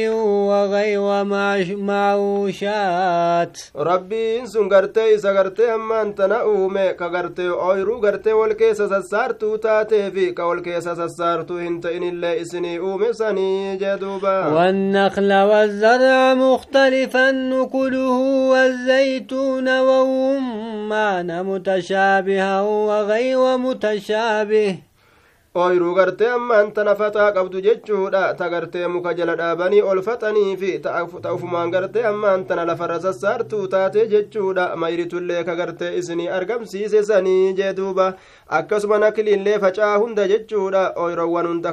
وغير معش- معروشات rabbiin sun gartee isa gartee ammaan tana uume ka gartee ooyruu gartee wal keessa sassaartuu taatee fi ka wal keessa sassaartuu hin ta'inillee isinii uume sanii jee duuba والنخل والزرع مختلفا نكله والزيتون والرمان متشابها وغير متشابه ooyruu gartee ammaan tana faxaa qabdu jechuudha ta gartee muka jala dhaabanii ol faxanii fi ta ufumaan gartee ammaan tana lafarra sassaartuu taate jechuudha mayritullee ka gartee isinii argamsiise sanii jee duuba akkasuma nakliillee facaa hunda jechuudha ooyroowwan hunda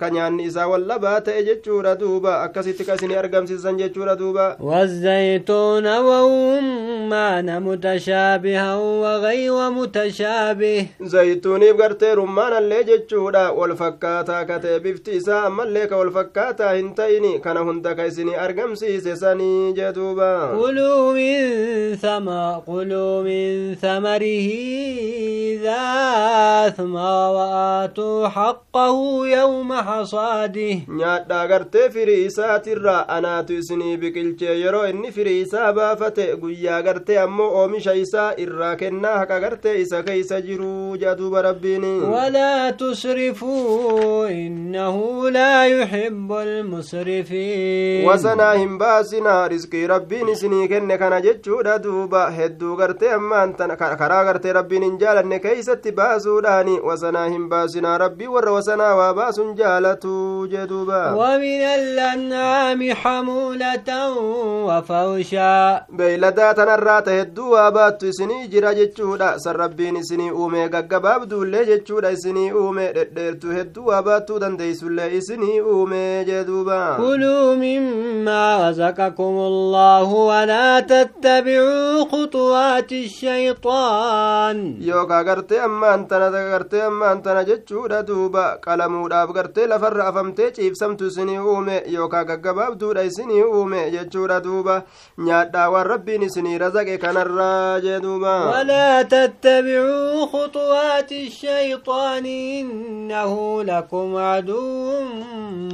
ka nyaanni isaa wallabaa ta'e jechuudha duuba akkasitti ka isinii argamsiisan jechuudha duuba والزيتون والرمان متشابها وغير متشابه zayituuniif gartee rummaanallee jechuudha wal fakkaataa ka ta'e bifti isaa ammallee ka wal fakkaataa hin ta'ini kana hunda ka isinii argamsiise sanii jee duuba كلوا من ثمر كلوا من ثمره إذا أثمر وآتوا حقه يوم حصاده nyaadhaa gartee firii isaatirraa anaatu isinii biqilchee yeroo inni firii isaa baafate guyyaa gartee ammoo oomisha isaa irraa kennaa haqa gartee isa keeysa jiruu rabbiini ولا تسرفوا إنه لا يحب المسرفين riskii rabbiin isinii kenne kana jechuudha duuba hedduu gartee ammaan tana karaa gartee rabbiin hin jaalanne keeysatti baasuudhaani wasanaa hin baasinaa rabbii warra wasanaa waa baasun jaalatu jee duuba ومن الأنعام حمولة وفرشا beeyladaa tanarraa ta hedduu waa baattu isinii jira jechuudha san rabbiin isinii uume gaggabaabduullee jechuudha isinii uume dhedheertu hedduu waa baattuu dandeeysullee isinii uume jee duuba كلوا مما رزقكم الله ولا تتبعوا خطوات الشيطان yookaa gartee ammaan tana gartee ammaan tana jechuudha duuba qalamuudhaaf gartee lafarra afamtee ciibsamtu isinii uume yookaa gaggabaabduudha isinii uume jechuudha duuba nyaadhaa waan rabbiin isinii razaqe kanarraa jee duuba ولا تتبعوا خطوات الشيطان إنه لكم عدو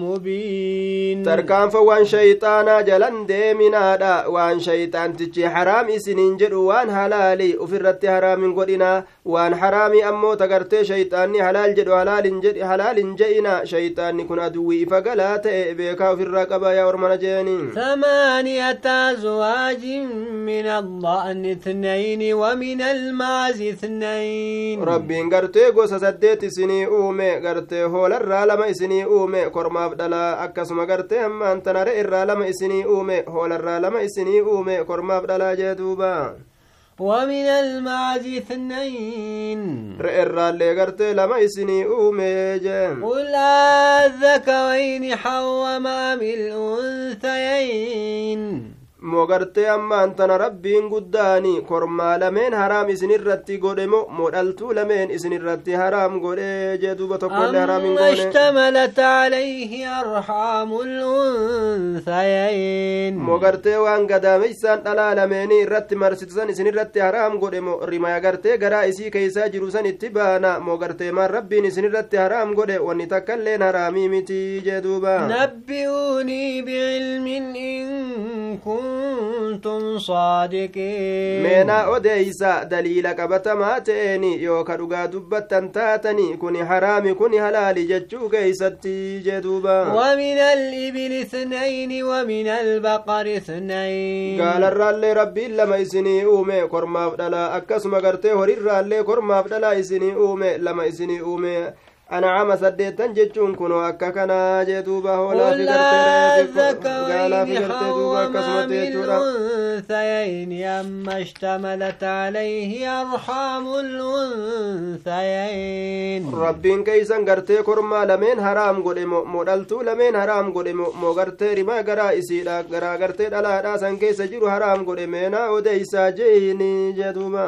مبين. تركان فوان شيطانا جلن ديمنادا وان شيطان تجي حرام إسنين جدو وان حلالي وفرت حرام قدنا وان حرامي أمو تقرتي شيطاني حلال جدو حلال جد حلال جئنا شيطاني كن أدوي فقلا تئبكا وفي الرقبة يا ورمنا جيني ثمانية أزواج من الضأن اثنين ومن المعز اثنين. ربين قرتي قوسا سديت إسني أومي قرتي هول الرالما إسني أومي كرماف دلا أكسما قرتي أما أنت نرى الرالما إسني أومي هول الرالما إسني أومي كرماف دلا جدوبا ومن المعز اثنين. رئر اللي قرتي لما إسني أومي جيم قل الذكرين حرم أم الأنثيين. Moo gartee ammaan tana rabbiin guddaani kormaa lameen haraam isinirratti godhe mo moo dhaltuu lameen isinirratti haraam godhe jee duuba tokkollee haraam hin أما اشتملت عليه أرحام الأنثيين moo gartee waan gadaameysaan dhalaa lameenii irratti marsitisan isinirratti haraam godhe mo rimaya gartee garaa isii keeysaa jiru san itti baana moo gartee maan rabbiin isinirratti haraam godhe wanni takkailleen haraamii miti jee duuba نبئوني بعلم إن كنتم صادقين. مينا أديسا دليل قبط ما تيني يوكا رقا دبتا تاتني كوني حرامي كوني حلالي جتشو كيستي جدوبا. ومن الإبل اثنين ومن البقر اثنين. قال الرالي ربي لما يسني أومي كرما فدلا أكس مغرتي وري الرالي كرما فدلا يسني أومي لما يسني أومي. Hoolaa fi قل gartee gaalaa fi الذكرين gartee duuba حرم akkasumatti jechuudha الأنثيين أما اشتملت عليه أرحام الأنثيين rabbiin keeysan gartee kormaa lameen haraam godhe mo moo dhaltuu lameen haraam godhe mo moo gartee rimaa garaa isiidha garaa gartee dhalaadhaa san keessa jiru haraam godhe meenaa odeeysaa jeeyini jee duuba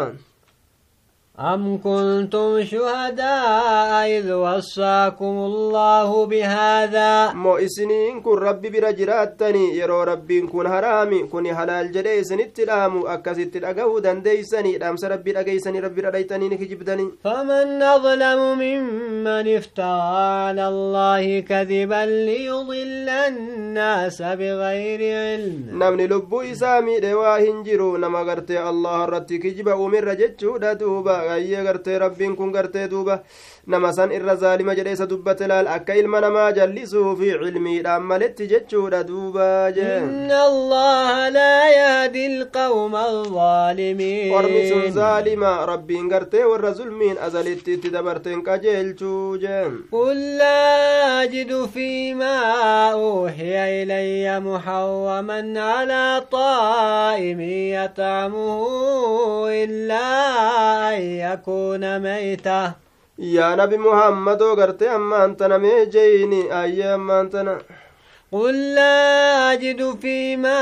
أم كنتم شهداء إذ وصاكم الله بهذا؟ مو إسني إن كن ربي برجراتني يرو ربي إن كن حرامي كن حلال جدي إسن اتلامو أكاس اتلاقه دان دي سني دامس ربي رأي سني ربي رأي نكجبدني. فمن نظلم ممن افترى على الله كذبا ليضل الناس بغير علم. نمني لبو إسامي دواهن جرو نمغرتي الله رتي كجبا أمير رجتشو دادوبا gayyee gartee rabbiin kun gartee duuba nama san irra zaalima jedhe isa dubbate laal akka ilma namaa jallisuu fi cilmiidhaan maletti jechuudha duuba jee إن الله لا يهدي القوم الظالمين ormi sun zaalima rabbiin gartee warra zulmiin azalitti itti dabarteen qajeelchuu طائم يطعمه إلا أن يكون ميتة yaa nabi muhammadoo gartee ammaan tana mee jeyni ayyee ammaan tana قل لا أجد فيما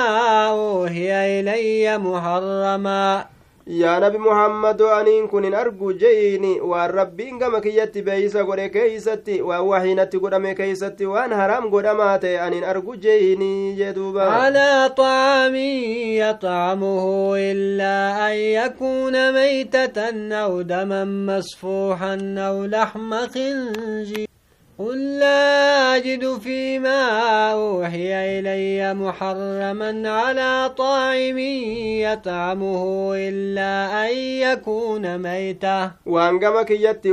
أوحي إلي محرما yaa nabi muhammadoo aniin kun hin argu jeyni waan rabbiin gama kiyyatti beeysa godhe keeysatti waan wahiinatti godhame keeysatti waan haraam godhamaa ta'e anin argu jeyni jee duuba على طعام يطعمه إلا يكون ميتة أو دما مسفوحا أو لحم خنزير. قل لا أجد فيما أوحي إلي محرما على طاعم يطعمه إلا أن يكون ميتة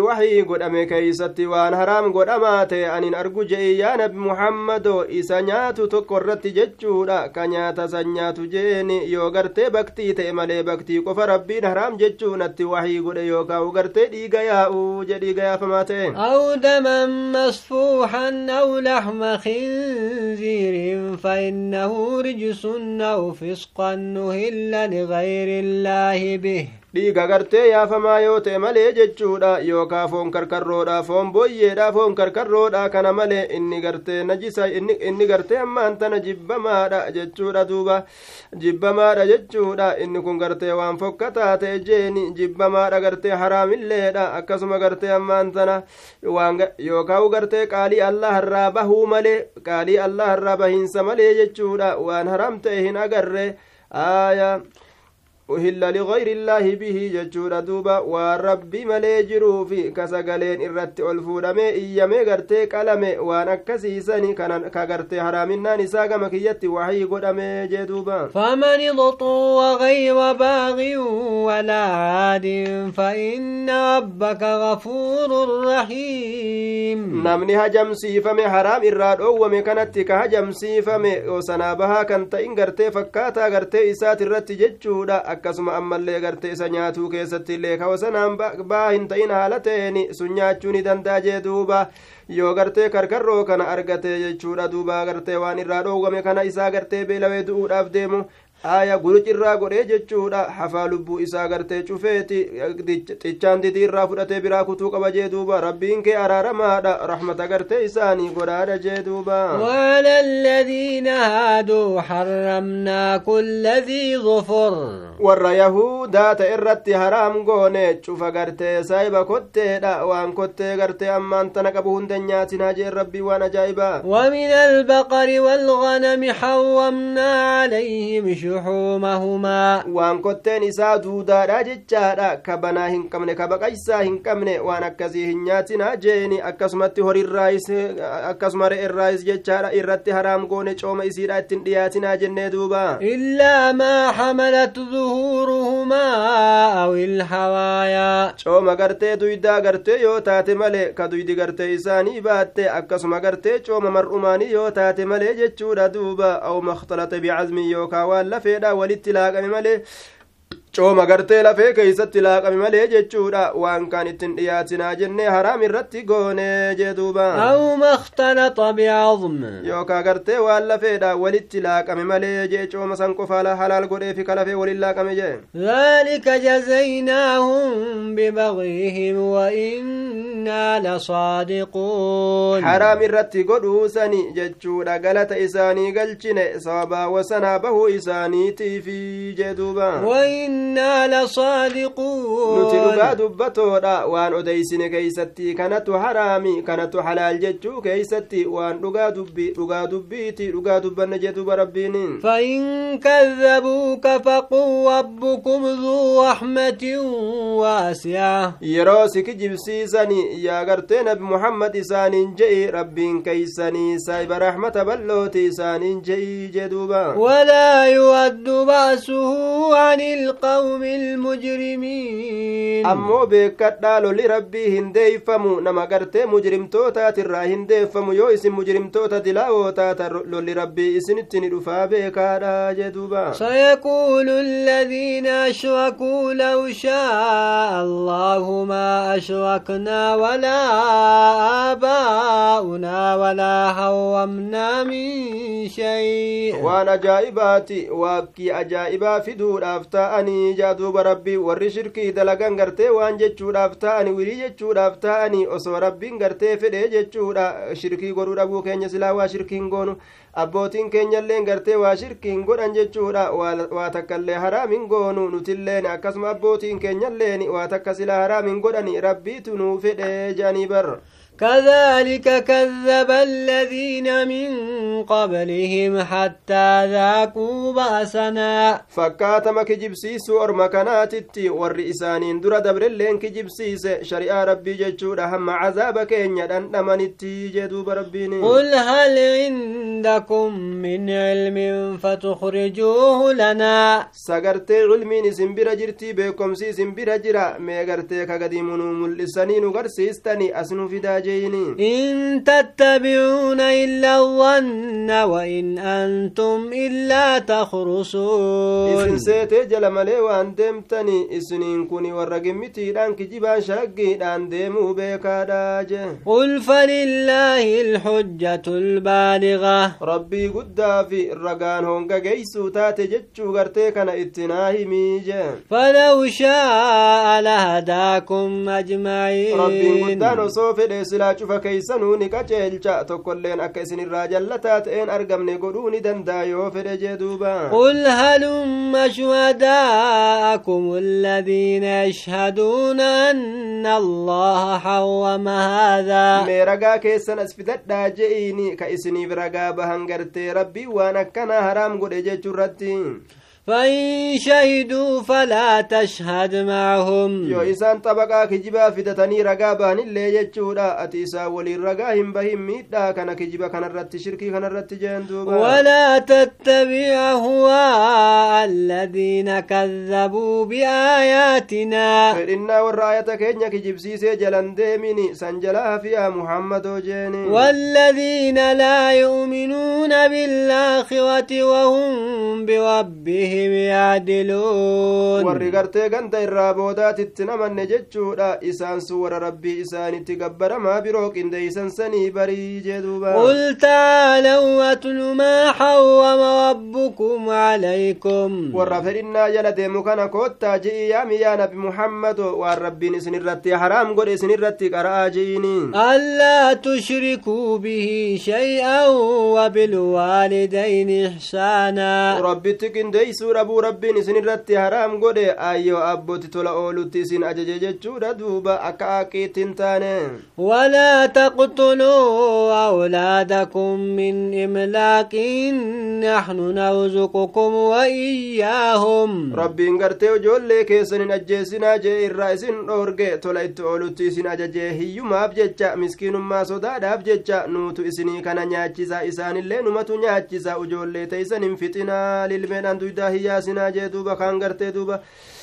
wahii godhame keeysatti waan haraam godhamaa ta'e anin argu je'i yaa nabi muhammadoo isa nyaatu tokko irratti jechuudha ka nyaata san nyaatu jeeni yoo gartee baktii ta'e malee baktii qofa rabbiin haraam jechuu natti wahii godhe yookaa gartee dhiiga yaa'uu je dhiiga yaafamaa ta'e أو دما مسفوحا أو لحم خنزير فإنه رجس أو فسقا نهل لغير الله به. Dhiiga gartee yaafamaa yoo ta'e malee jechuudha yookaa foon karkarroodha foon booyyeedha foon karkarroodha kana malee inni gartee najisa inni gartee ammaan tana jibbamaadha jechuudha duuba jibbamaadha jechuudha inni kun gartee waan fokkataa ta'e jeeni jibbamaadha gartee haraamilleedha akkasuma gartee ammaan tana yookaa gartee qaalii allah irraa bahuu malee qaalii allah irraa bahiinsa malee jechuudha waan haram ta'e hin agarre aayaa uhilla ligayri illaahi bihi jechuudha duuba waan rabbi malee jiruufi ka sagaleen irratti ol fuudhamee iyyamee gartee qalame waan akkasiisani ka gartee haraaminaan isaa gama kiyyatti wahii godhamee jee duuba faman idxuwa gayra baagin walaa caadin fainna rabbaka gafuurun rahiim namni hajamsiifame haraam irraa dhoowwame kanatti ka hajamsiifame osanaa bahaa kan ta'in gartee fakkaataa gartee isaati irratti jechuudha akkasuma ammallee gartee isa nyaatuu keessatti illee kawasanaan baa hin ta'in haala ta'een sun nyaachuu ni danda'a jee duuba yoo gartee karkarroo kana argate jechuudha duuba gartee waan irraa dhoowwame kana isaa gartee beelawee du'uudhaaf deemu aya guruc irraa godhee jechuudha hafaa lubbuu isaa gartee cufeeti xichaan didii irraa fudhatee biraa kutuu qaba jee duuba rabbiin kee araaramaadha rahmata gartee isaanii godhaadha jee duuba الذين هادوا حرمنا كل ذي ظفر warra yahudaata irratti haraam goone cufa gartee saayiba kotteedha waan kottee gartee ammaan tana qabu hunda nyaatinaa jeen rabbii waan ajaa'ibaa ومن البقر والغنم حرمنا عليهم شحومهما waan kotteen isaa duudaadha jechaadha ka banaa hin qabne ka baqaysaa hin qabne waan akkasii hin nyaatinaa jeeni akkasumatti horirraayis akkasuma re'erraayis jechaadha irratti haraam goone cooma isiidha ittin dhiyaatinaa jennee duuba إلا ما حملت ظهورهما أو الحوايا cooma gartee duydaa gartee yoo taate malee ka duydi gartee isaanii baatte akkasuma gartee cooma mar'umaanii yoo taate malee jechuudha duuba aw makhtalata bicazmin yookaa waan lafeedha walitti laaqame malee cooma gartee lafee keeysatti laaqame malee jechuudha waan kaan ittin dhiyaatinaa jennee haraam irratti goone jee duuba أو ما اختلط بعظم yookaa gartee waan lafeedha walitti laaqame malee jee cooma san qofa halaal godhee fi kalafee walin laaqame jee ذلك جزيناهم ببغيهم وإنا لصادقون haraam irratti godhuu sani jechuudha galata isaanii galchine sababaa wasanaa bahuu isaaniitiifi jee duuba وإنا لصادقون dhugaa dubbatoodha waan odeysine keeysatti kanatu haraami kanatu halaal jechuu keeysatti waan dhugaa dubbii dhugaa dubbiiti dhugaa dubbanne jee duuba rabbiin فإن كذبوك فقل ربكم ذو رحمة واسعة yeroo si kijibsiisani yaa gartee nabi muhammad isaaniin je'i rabbiin keeysanii saahiba rahmata ballooti isaaniin je'i jee duuba ولا يود بأسه عن القوم المجرمين ammoo beekadhaa lolli rabbii hin deeyfamu nama gartee mujrimtootaatirraa hin deeffamu yoo isin mujrimtoota dilaawoo taata lolli rabbii isinitti ni dhufaa beekaadha jee duuba سيقول الذين أشركوا لو شاء الله ما أشركنا ولا آباؤنا ولا حرمنا من شيء waan ajaa'ibaati waakkii ajaa'ibaa fiduudhaaf ta'anii jaa duuba rabbii warri shirkii dalagan gartee waan jechuudhaaf ta'ani wirii jechuudhaaf ta'anii osoo rabbiin gartee fedhe jechuudha. Shirkii godhuu dhabuu keenya silaa waa shirkiin goonu abbootiin keenyalleen gartee waa shirkiin godhan jechuudha. Waa takka illee haraamin goonu nutilleen akkasuma abbootiin keenyalleen waa takka silaa haraamin godhani rabbiitu nuu fedhe jedhanii bar كذلك كذب الذين من قبلهم حتى ذاكوا بأسنا. فكات ما كجبسيس ورما كناتتي والرئسانين درا دبر اللين كجبسيس شريعة ربي جتشود هم عذابك إن يدن نمني قل هل عندكم من علم فتخرجوه لنا؟ سقرت علمي نسم برجرتي بكم سيسم برجرا ميقرتي كقديم نوم لسنين وقرسيستني أسنو في داجي. إن تتبعون إلا الظن وإن أنتم إلا تخرصون. إن إذن سيتجل ملي وأن ديمتني إسنين كوني والرقم تيران كجيبا شقي دان ديمو بيكا داج قل فلله الحجة البالغة. ربي قد في الرقان هونك جيسو تاتججو غرتيكنا اتناهي ميجا فلو شاء لهداكم أجمعين. ربي قد دانو silaa cufa keeysanuu ni qaceelcha tokkolleen akka isinirraa jallataa ta'een argamne godhuu ni danda'a yoo fedhe jee duuba قل هلم شهداءكم الذين يشهدون أن الله حرم هذا mee ragaa keessan as fidadhaa je'iini ka isiniif ragaa bahan gartee rabbii waan akkana haraam godhe jechuurratti فإن شهدوا فلا تشهد معهم. يو إسان طبقا كجبا فدتني رقابان اللي يجتشودا أتيسا ولي رقاهم بهم ميدا. كان كجبا كان الرت شركي كان الرت جندوبا ولا تتبع هو الذين كذبوا بآياتنا. فإننا والرآية كينيا كجب سيسي جلن ديميني. سنجلها فيها محمد وجيني. والذين لا يؤمنون بالآخرة وهم بربهم هم يعدلون ورغرت غنت الرابودات تنمن جچودا اسان سور ربي اسان تغبر ما بروك اند اسان سني بري جدوبا قلت لو اتل ما حوم ربكم عليكم ورفرنا يلد مكن كوتا جي يا ميا نبي محمد وربي نسنرتي حرام غد سنرتي قراجيني الا تشركوا به شيئا وبالوالدين احسانا ربي تكن ديس qindeeysuu dhabuu rabbiin isin irratti haraam godhe ayyoo abboti tola oolutti isin ajaje jechuudha duuba akka aaqiitti hin taane ولا تقتلوا أولادكم من إملاق نحن نرزقكم وإياهم rabbiin gartee ijoollee keessan hin ajjeesinaa jee irraa isin dhoorge tola itti oolutti isin ajajee hiyyumaaf jecha miskiinummaa sodaadhaaf jecha nuutu isinii kana nyaachisa isaanillee numatu nyaachisa ijoollee teeysan hin fixinaa lilmeedhaan duydaa hiyyaasinaa jee duuba kaan gartee duuba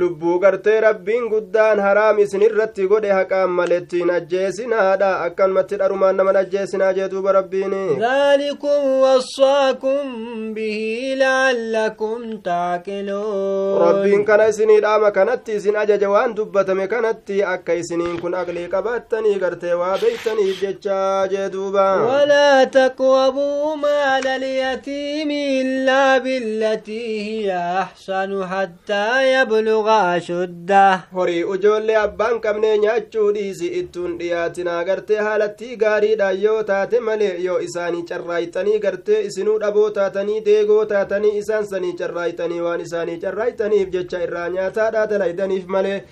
lubbuu gartee rabbiin guddaan haraam isin irratti godhe haqaan malettiin ajjeesinaadha akkanumatti dharumaan naman ajjeesinaa jee duuba rabbiin ذلكم وصاكم به لعلكم تعقلون rabbiin kana isinii dhaama kanatti isin ajaja waan dubbatame kanatti akka isiniin kun aqlii qabaattanii gartee waa beeytaniif jechaa jee duuba ولا تقربوا مال اليتيم إلا بالتي هي أحسن حتى yabluqa ashudda horii ujoollee abbaan qabnee nyaachuu dhiisi ittuun dhiyaatinaa gartee haalattii gaariidhaan yoo taate malee yoo isaanii carraayxanii gartee isinuu dhaboo taatanii deegoo taatanii isaan sanii carraayxanii waan isaanii carraayxaniif jecha irraa nyaataa dhaatalaaydaniif malee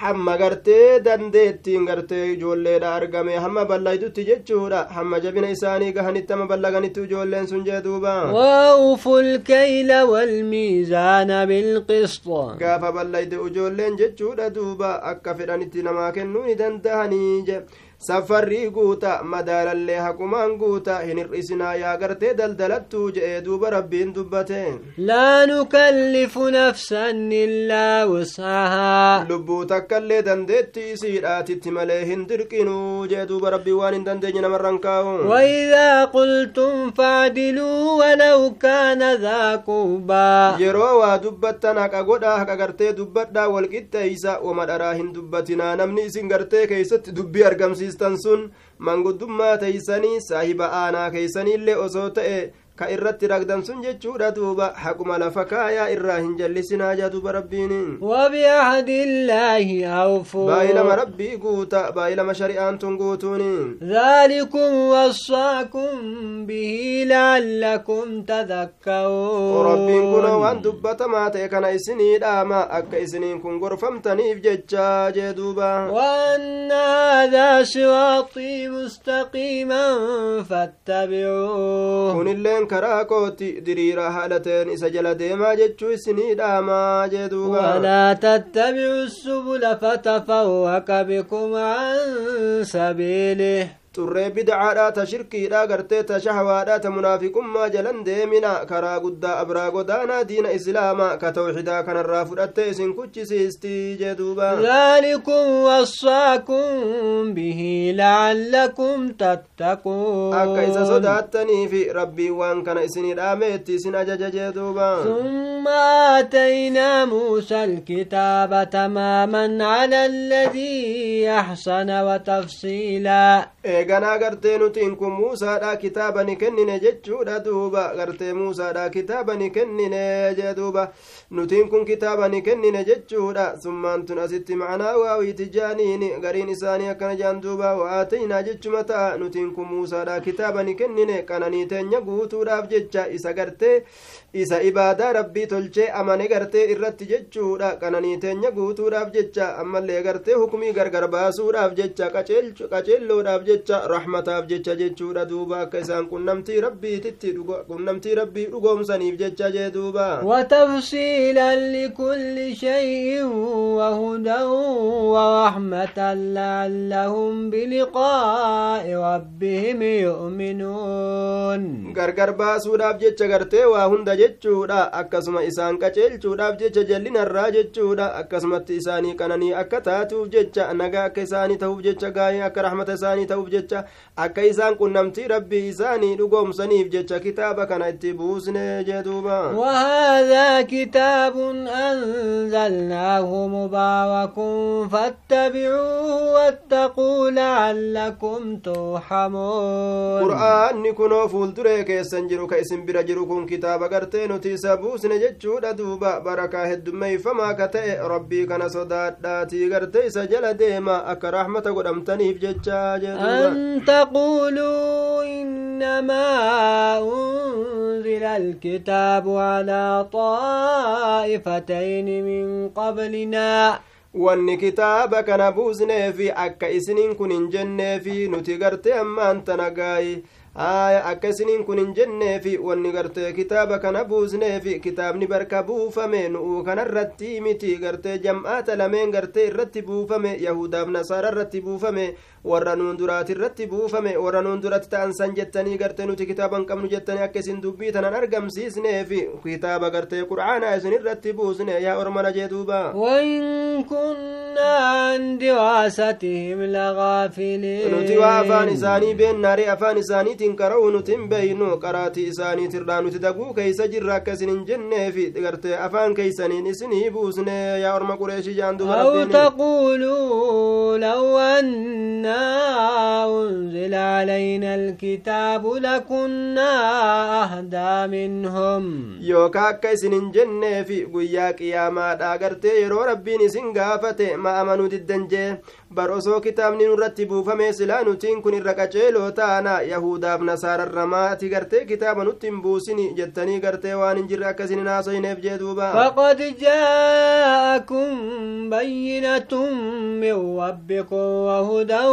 hamma gartee dandeettiin gartee ijoolleedha argame hamma ballaytutti jechuudha hamma jabina isaanii gahanitti hamma ballaganitti ijoolleen sun jee duuba وأوفوا الكيل والميزان بالقسط gaafa ballayde ijoolleen jechuudha duuba akka fedhanitti namaa kennuu ni dandahanii je saffarrii guuta madaalallee haqumaan guuta hin hir'isinaa yaa gartee daldalattuu je'ee duuba rabbiin dubbate laa nukallifu nafsan illaa wusahaa. Lubbuu takka illee dandeetti isiidhaatitti malee hin dirqinuu je'e duuba rabbii waan hin dandeenye namarran kaa'u waidaa qultum faadiluu walaw kaana daa qubaa yeroo waa dubbattan haqa godhaa haqa gartee dubbadhaa walqixxeeysa wamadharaa hin dubbatinaa. Namni isin gartee keeysatti dubbii argamsi argamsiistan sun manguddummaa teeysanii saahiba aanaa keeysaniillee osoo ta'e ka irratti ragdan sun jechuudha duuba haquma lafa kaayaa irraa hin jallisinaa jaa duuba rabbiin الله أوفوا baay'ilama rabbii guuta baay'ilama shari'aan tun guutuun ذلكم وصاكم به لعلكم تذكرون rabbiin kunoo waan dubbatamaa ta'e kana isinii dhaama akka isiniin kun gorfamtaniif jechaa jee duuba وأن هذا صراطي مستقيما فاتبعوه kunilleen karaa kooti diriira haala ta'een isa jala deemaa jechuu isinii dhaamaa duuba ولا تتبعوا السبل فتفرق بكم عن سبيله xurree bidcaadha ta shirkiidha gartee ta shahawaadha ta munaafiqummaa jalan deemina karaa guddaa abraa godaanaa diina islaamaa ka tawxidaa kanarraa fudhatte isin kuchisiistii jee duuba ذلكم وصاكم به لعلكم تتقون akka isa sodaattaniifi rabbiin waan kana isinii dhaameetti isin ajaja jee duuba ثم آتينا موسى الكتاب تماما على الذي أحسن وتفصيلا eeganaa gartee nutiin kun muusaadha kitaaba ni kennine jechuudha duuba gartee muusaadha kitaaba ni kennine jee duuba nutiin kun kitaaba ni kennine jechuudha summaan tun asitti macnaa waawiiti jaaniin gariin isaanii akkana jaan duuba wa'aataynaa jechuma ta'a nutiin kun muusaadha kitaaba ni kennine qananii teenya guutuudhaaf jecha isa gartee isa ibaadaa rabbii tolchee amane gartee irratti jechuudha qananii teenya guutuudhaaf jecha ammallee gartee hukumii gargar baasuudhaaf jecha qaceelloodhaaf jecha rahmataaf jecha jechuudha duuba akka isaan qunnamtii rabbiititti qunnamtii rabbii dhugoomsaniif jecha jee duuba وتفصيلا لكل شيء وهدى ورحمة لعلهم بلقاء ربهم يؤمنون gargar baasuudhaaf jecha gartee waa hunda jechuudha akkasuma isaan qaceelchuudhaaf jecha jallinarraa jechuudha akkasumatti isaanii qananii akka taatuuf jecha nagaa akka isaanii ta'uuf jecha gaa'ee akka rahmata isaanii ta'uuf jecha akka isaan qunnamtii rabbii isaanii dhugoomsaniif jecha kitaaba kana itti buusne jee duuba وهذا كتاب أنزلناه مبارك فاتبعوه واتقوا لعلكم ترحمون kunoo fuulduree keessan jiru ka isin bira jiru kun kitaaba gartee nuti isa buusne jechuudha duuba barakaa heddummeeyfamaa ka ta'e rabbii kana sodaadhaatii gartee isa jala deema akka rahmata godhamtaniif jechaa jee duuba أن تقولوا إنما أنزل الكتاب على طائفتين من قبلنا wanni kitaaba kana buusneefi akka isiniin kun hin jenneefi nuti gartee ammaan tana gaayi aya akka isiniin kun hin jenneefi wanni gartee kitaaba kana buusneefi kitaabni barka buufame nu'uu kanarratti miti gartee jam'aata lameen gartee irratti buufame yahudaaf nasaara irratti buufame warra nuun duraati irratti buufame warra nuun duratti ta'an san jettanii gartee nuti kitaaba hin qabnu jettanii akka isin dubbii tanan argamsiisneefi kitaaba gartee qur'aanaa isin irratti buusne yaa ormana jee duuba وإن كنا عن دراستهم لغافلين beeynu qaraatii isaaniitirraa nuti daguu keeysa jirra akka isin hin jenneefi gartee afaan keeysaniin isinii buusne yaa orma qureeshii jaan duba أو rabbiin تقولوا لو أنا أنزل علينا الكتاب لكنا أهدى منهم isin hin jenneefi guyyaa qiyaamaadha gartee yeroo rabbiin isin gaafate ma amanuu diddan jee bar osoo kitaabni nurratti buufame silaa nutiin kun irra qaceeloo taana yahudaaf nasaararra maati gartee kitaaba nutti hin buusini jettanii gartee waan hin jirre akka isin hin haasoyineef jee duuba فقد جاءكم بينة من ربكم وهدى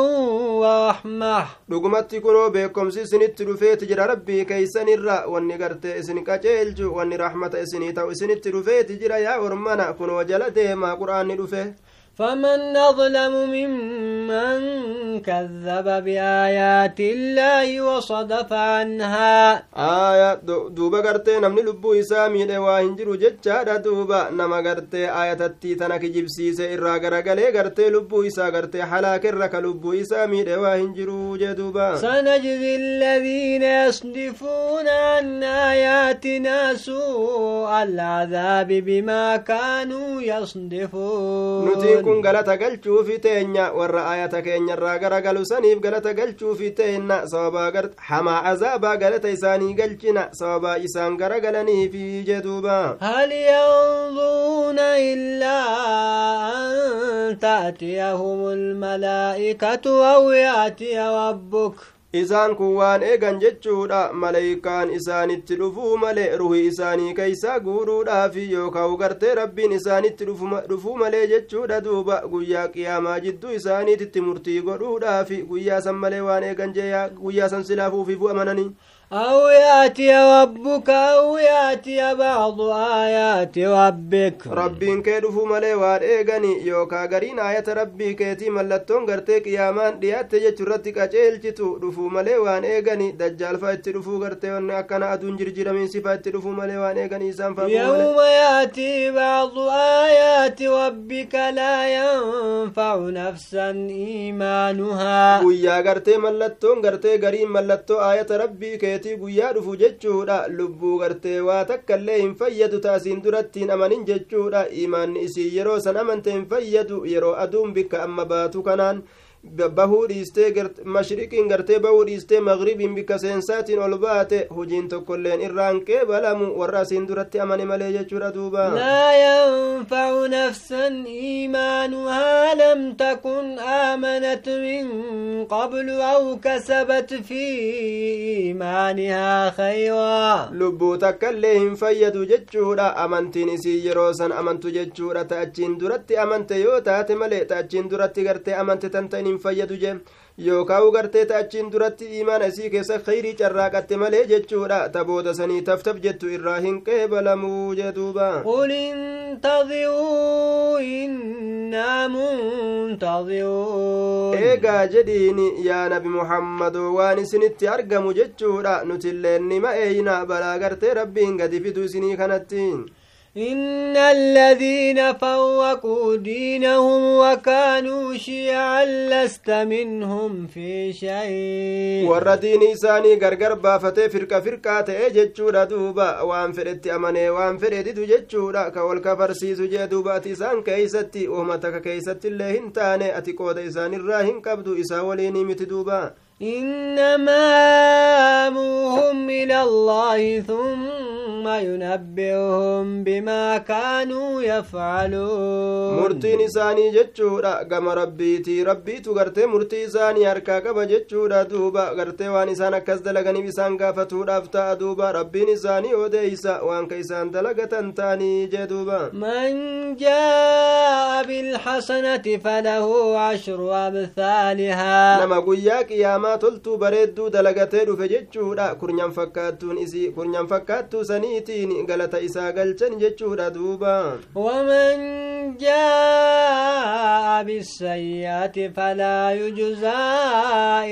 ورحمة dhugumatti kunoo beekomsi isinitti dhufeeti jira rabbii keeysanirra wanni gartee isin qaceelchu wanni rahmata isinii ta'u isinitti dhufeeti jira yaa ormana kunoo jala deemaa qur'aanni dhufe فمن أظلم ممن كذب بآيات الله وصدف عنها. آية دوبا قرتي نمني لبو إسامي دوا هنجر وجدشا دوبا نما قرتي آية التيتنك جبسي سئرا قرقلي. قرتي لبو إسا قرتي حلاك الرك لبو إسامي دوا هنجر وجدوبا سنجذي الذين يصدفون عن آياتنا سوء العذاب بما كانوا يصدفون. Kun galata galchuufi teenya warra ayata keenyarraa garagalu saniif galata galchuufi ta'enna sababaa hamaa azaabaa galata isaanii galchina sababaa isaan garagalaniifi jeduuba هل ينظرون إلا أن تأتيهم الملائكة أو يأتي ربك isaan kun waan eegan jechuudha maleeykaan isaanitti dhufuu male ruhi isaanii keeysaa guuruudhaafi yookaan gartee rabbiin isaanitti dhufuu malee jechuudha duuba guyyaa qiyaamaa jidduu isaaniititti murtii godhuudhaafi guyyaa san malee waan eegan jee guyyaa san silaafuufi bu'amananii أو يأتي ربك أو يأتي بعض آيات ربك. ربين كيدفو ملي وان إيغاني يوكا غرين آية ربي كيتي ملتون غرتي قيامان ديات جترتك أجيل جتو دفو ملي وان إيغاني دجال فايت دفو غرتي وان أكنا أدون جرجر من صفات دفو ملي وان إيغاني إسان يوم يأتي بعض آيات ربك لا ينفع نفسا إيمانها. ويا غرتي ملتون غرتي غرين ملتو آية ربي كيتي keetii guyyaa dhufu jechuudha lubbuu gartee waa takka illee hin fayyadu taasiin durattiin amanin jechuudha imaanni isii yeroo san amante hin fayyadu yeroo aduun bikka amma baatu kanaan bahuu dhiistee mashriqiin gartee bahuu dhiistee magribiin bikka seensaatiin ol baate hujiin tokkoilleen irraan qeebalamu warra asiin duratti amane malee jechuudha duuba laa yanfacu nafsan iimaanuhaa lam takun aamanat min qablu aw kasabat fi iimaanihaa khayraa lubbuu takkaillee hin fayyadu jechuudha amantiin isii yeroo san amantu jechuudha ta achiin duratti amante yoo taate malee ta achiin duratti gartee amante tan ta'in hin fayyadu jee yookaan gartee achiin duratti imaana isii keessa khayrii carraaqatte malee jechuudha ta booda sanii taftaf jettu irraa hin qeebalamuu jeduuba قل انتظروا إنا منتظرون eegaa jedhiini yaa nabi muhammadu waan isinitti argamu jechuudha nutilleen nima eeyna balaa gartee rabbiin gadi fidu isinii kanatti إن الذين فوقوا دينهم وكانوا شيعا لست منهم في شيء. والردين إساني غرغر بافته فرقة فرقة تأجد دوبا. وان أماني وان فردت تجد كول كفر سيزو جدوبا تسان كيستي. وهم تك كيستي اللي هنتاني. أتي قود إساني الراهن كبدو إسا وليني متدوبا إنما أمرهم إلى الله ثم ينبئهم بما كانوا يفعلون. مرتي نساني جتشورا قم ربيتي ربيتو غرتي مرتي ساني أركا قم جتشورا دوبا غرتي وانسانا كزدل غني بسان قافتو رافتا دوبا ربي نساني وديسا وان كيسان دلغة تاني جدوبا من جاء بالحسنة فله عشر أمثالها نما قياك يا ما qiyaamaa toltuu bareedduu dalagatee dhufe jechuudha kurnyan fakkaattuun isii kurnyan fakkaattuu saniitiin galata isaa galchan jechuudha duuba ومن جاء بالسيئة فلا يجزى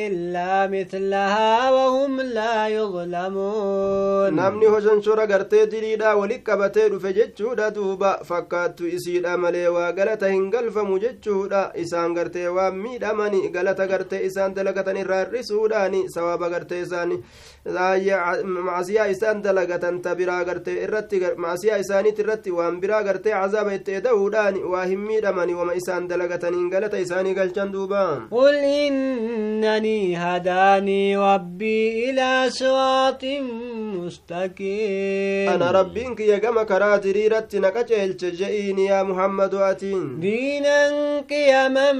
إلا مثلها وهم لا يظلمون namni hoshonshora gartee diriidhaa walit qabatee dhufe jechuudha duuba fakkaattu isiidha malee waa galata hin galfamu jechuudha isaan gartee waan miidhamani galata gartee isaan dalagatan irraa sawaba gartee isaani macasiyaa isaan dalagatan ta biraa gartee irratti macasiyaa isaaniit irratti waan biraa gartee cazaaba itti eda'uudhaani waa hin miidhamani wama isaan dalagataniin galata isaanii galchan duuba قل إنني هداني ربي إلى صراط مستقيم ana rabbiin kiyya gama karaa diriiratti na qaceelche je'iini yaa muhammadu atiin دينا قيما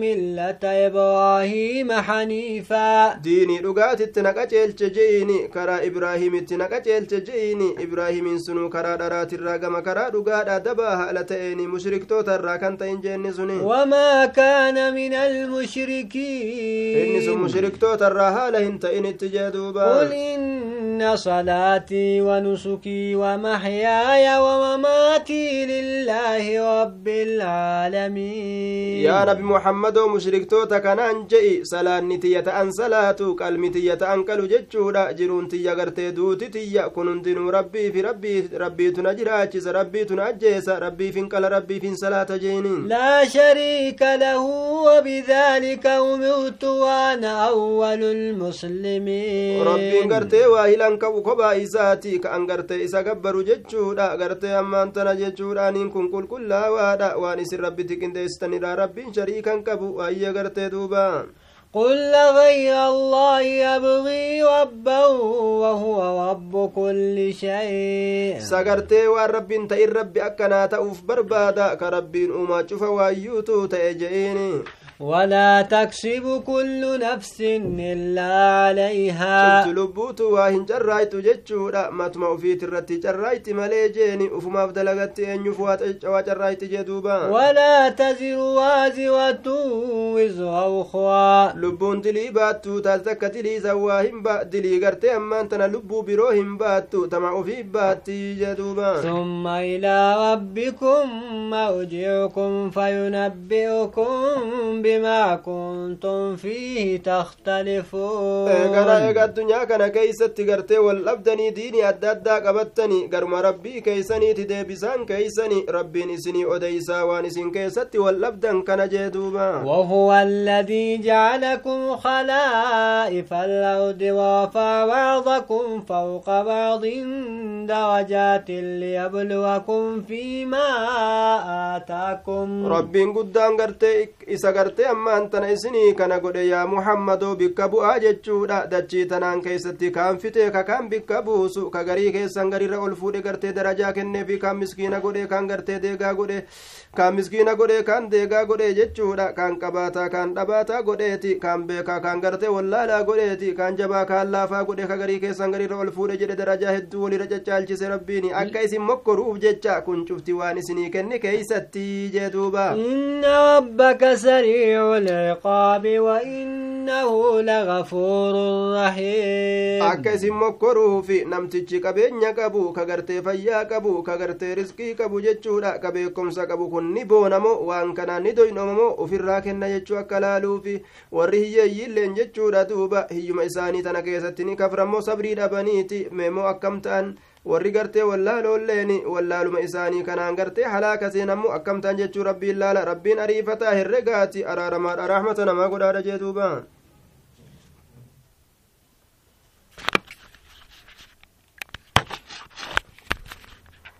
ملة إبراهيم حنيفا diinii dhugaatitti na qaceelche je'iini karaa ibraahimitti na qaceelche je'iini ibraahimiin sunuu karaa dharaatirraa gama karaa dhugaadha dabaa haala ta'eeni mushriktoota irraa kan ta'in jeenni suni وما كان من inni sun المشركين mushriktoota irraa haala hin ta'in itti jee duuba قل صلاتي ونسكي ومحياي ومماتي لله رب العالمين. يا رب محمد ومشرك توتك ننجي صلاة نتية أن صلاتك المتية أن كل جتشورا جرون تيا غرتي دوتي تيا. كنون دينو ربي في ربي ربي تنجراتيس ربي تنجيس. ربي فين قال ربي فين صلاة جينين. لا شريك له وبذلك أمرت وأنا أول المسلمين. ربي غرتي واهلا hilan qabu kophaa isaati ka an gartee isa gabbaru jechuudha gartee ammaan tana jechuudhaaniin kun qulqullaawaadha waan isin rabbitti qindeessitanidha rabbiin shariikan qabu ayya gartee duuba قل غير الله يبغي ربا وهو رب كل شيء ta'in rabbi akkanaa ta'uuf barbaada ka rabbiin uumaa cufa waayyuutu ta'e je'iini ولا تكسب كل نفس إلا عليها. شمت لبوت واهن جرأت جتشورا ما تمو في ترت جرأت مليجيني وفما بدلغت أن يفوات وجرأت جدوبا ولا تزر وازوة وزر أخوى لبون دلي باتو تزكى دلي زواهن با دلي أمان تنا لبو بروهن باتو تمعو في باتي جدوبا ثم إلى ربكم موجعكم فينبئكم بما كنتم فيه تختلفون keeysatti gartee wal dhabdanii diinii adda addaa qabattanii garuma rabbii keeysaniiti deebisaan keeysani rabbiin isinii odeysaa waan isin keessatti wal dhabdan kana jee duuba وهو الذي جعلكم خلائف الأرض ورفع بعضكم فوق بعض درجات ليبلوكم فيما آتاكم rabbiin guddaan gartee isa gartee ammaan tana isinii kana godhe yaa muhammadoo bikka bu'aa jechuudha dachii tanaan keessatti kaan fitee ka kaan bikka buusu ka garii keessan garirra ol fuudhe gartee darajaa kenneefi kaan miskiina godhe kaan gartee deegaa godhe kaan miskiina godhe kaan deegaa godhe jechuudha kaan qabaataa kaan dhabaataa godheeti kaan beekaa kaan gartee wallaalaa godheeti kaan jabaa kaan laafaa godhe ka garii keessan garirra ol fuudhe jedhe darajaa hedduu walirra caccaalchise rabbiini akka isin mokkoruuf jecha kun cufti waan isinii kenne keeysatti jee duuba إن ربك سريع العقاب وإنه لغفور رحيم akka isin mokkoruufi namtichi qabeenya qabu ka gartee fayyaa qabu ka gartee riskii qabu jechuudha ka beekumsa qabu kun ni boonamo waan kanaan ni doynomamoo ufirraa kenna jechuu akka laaluufi warri hiyyeeyyiilleen jechuudha duuba. Hiyyuma isaanii tana keessatti ni kaframmoo sabrii dhabaniiti. Meemoo akkam ta'an? Warri gartee wallaaloolleen wallaaluma isaanii kanaan gartee halaaka seenammoo akkam ta'an jechuu rabbiin laala? Rabbiin ariifataa herregaati. Araaramaadha. Rahmata namaa godhaadha jee duuba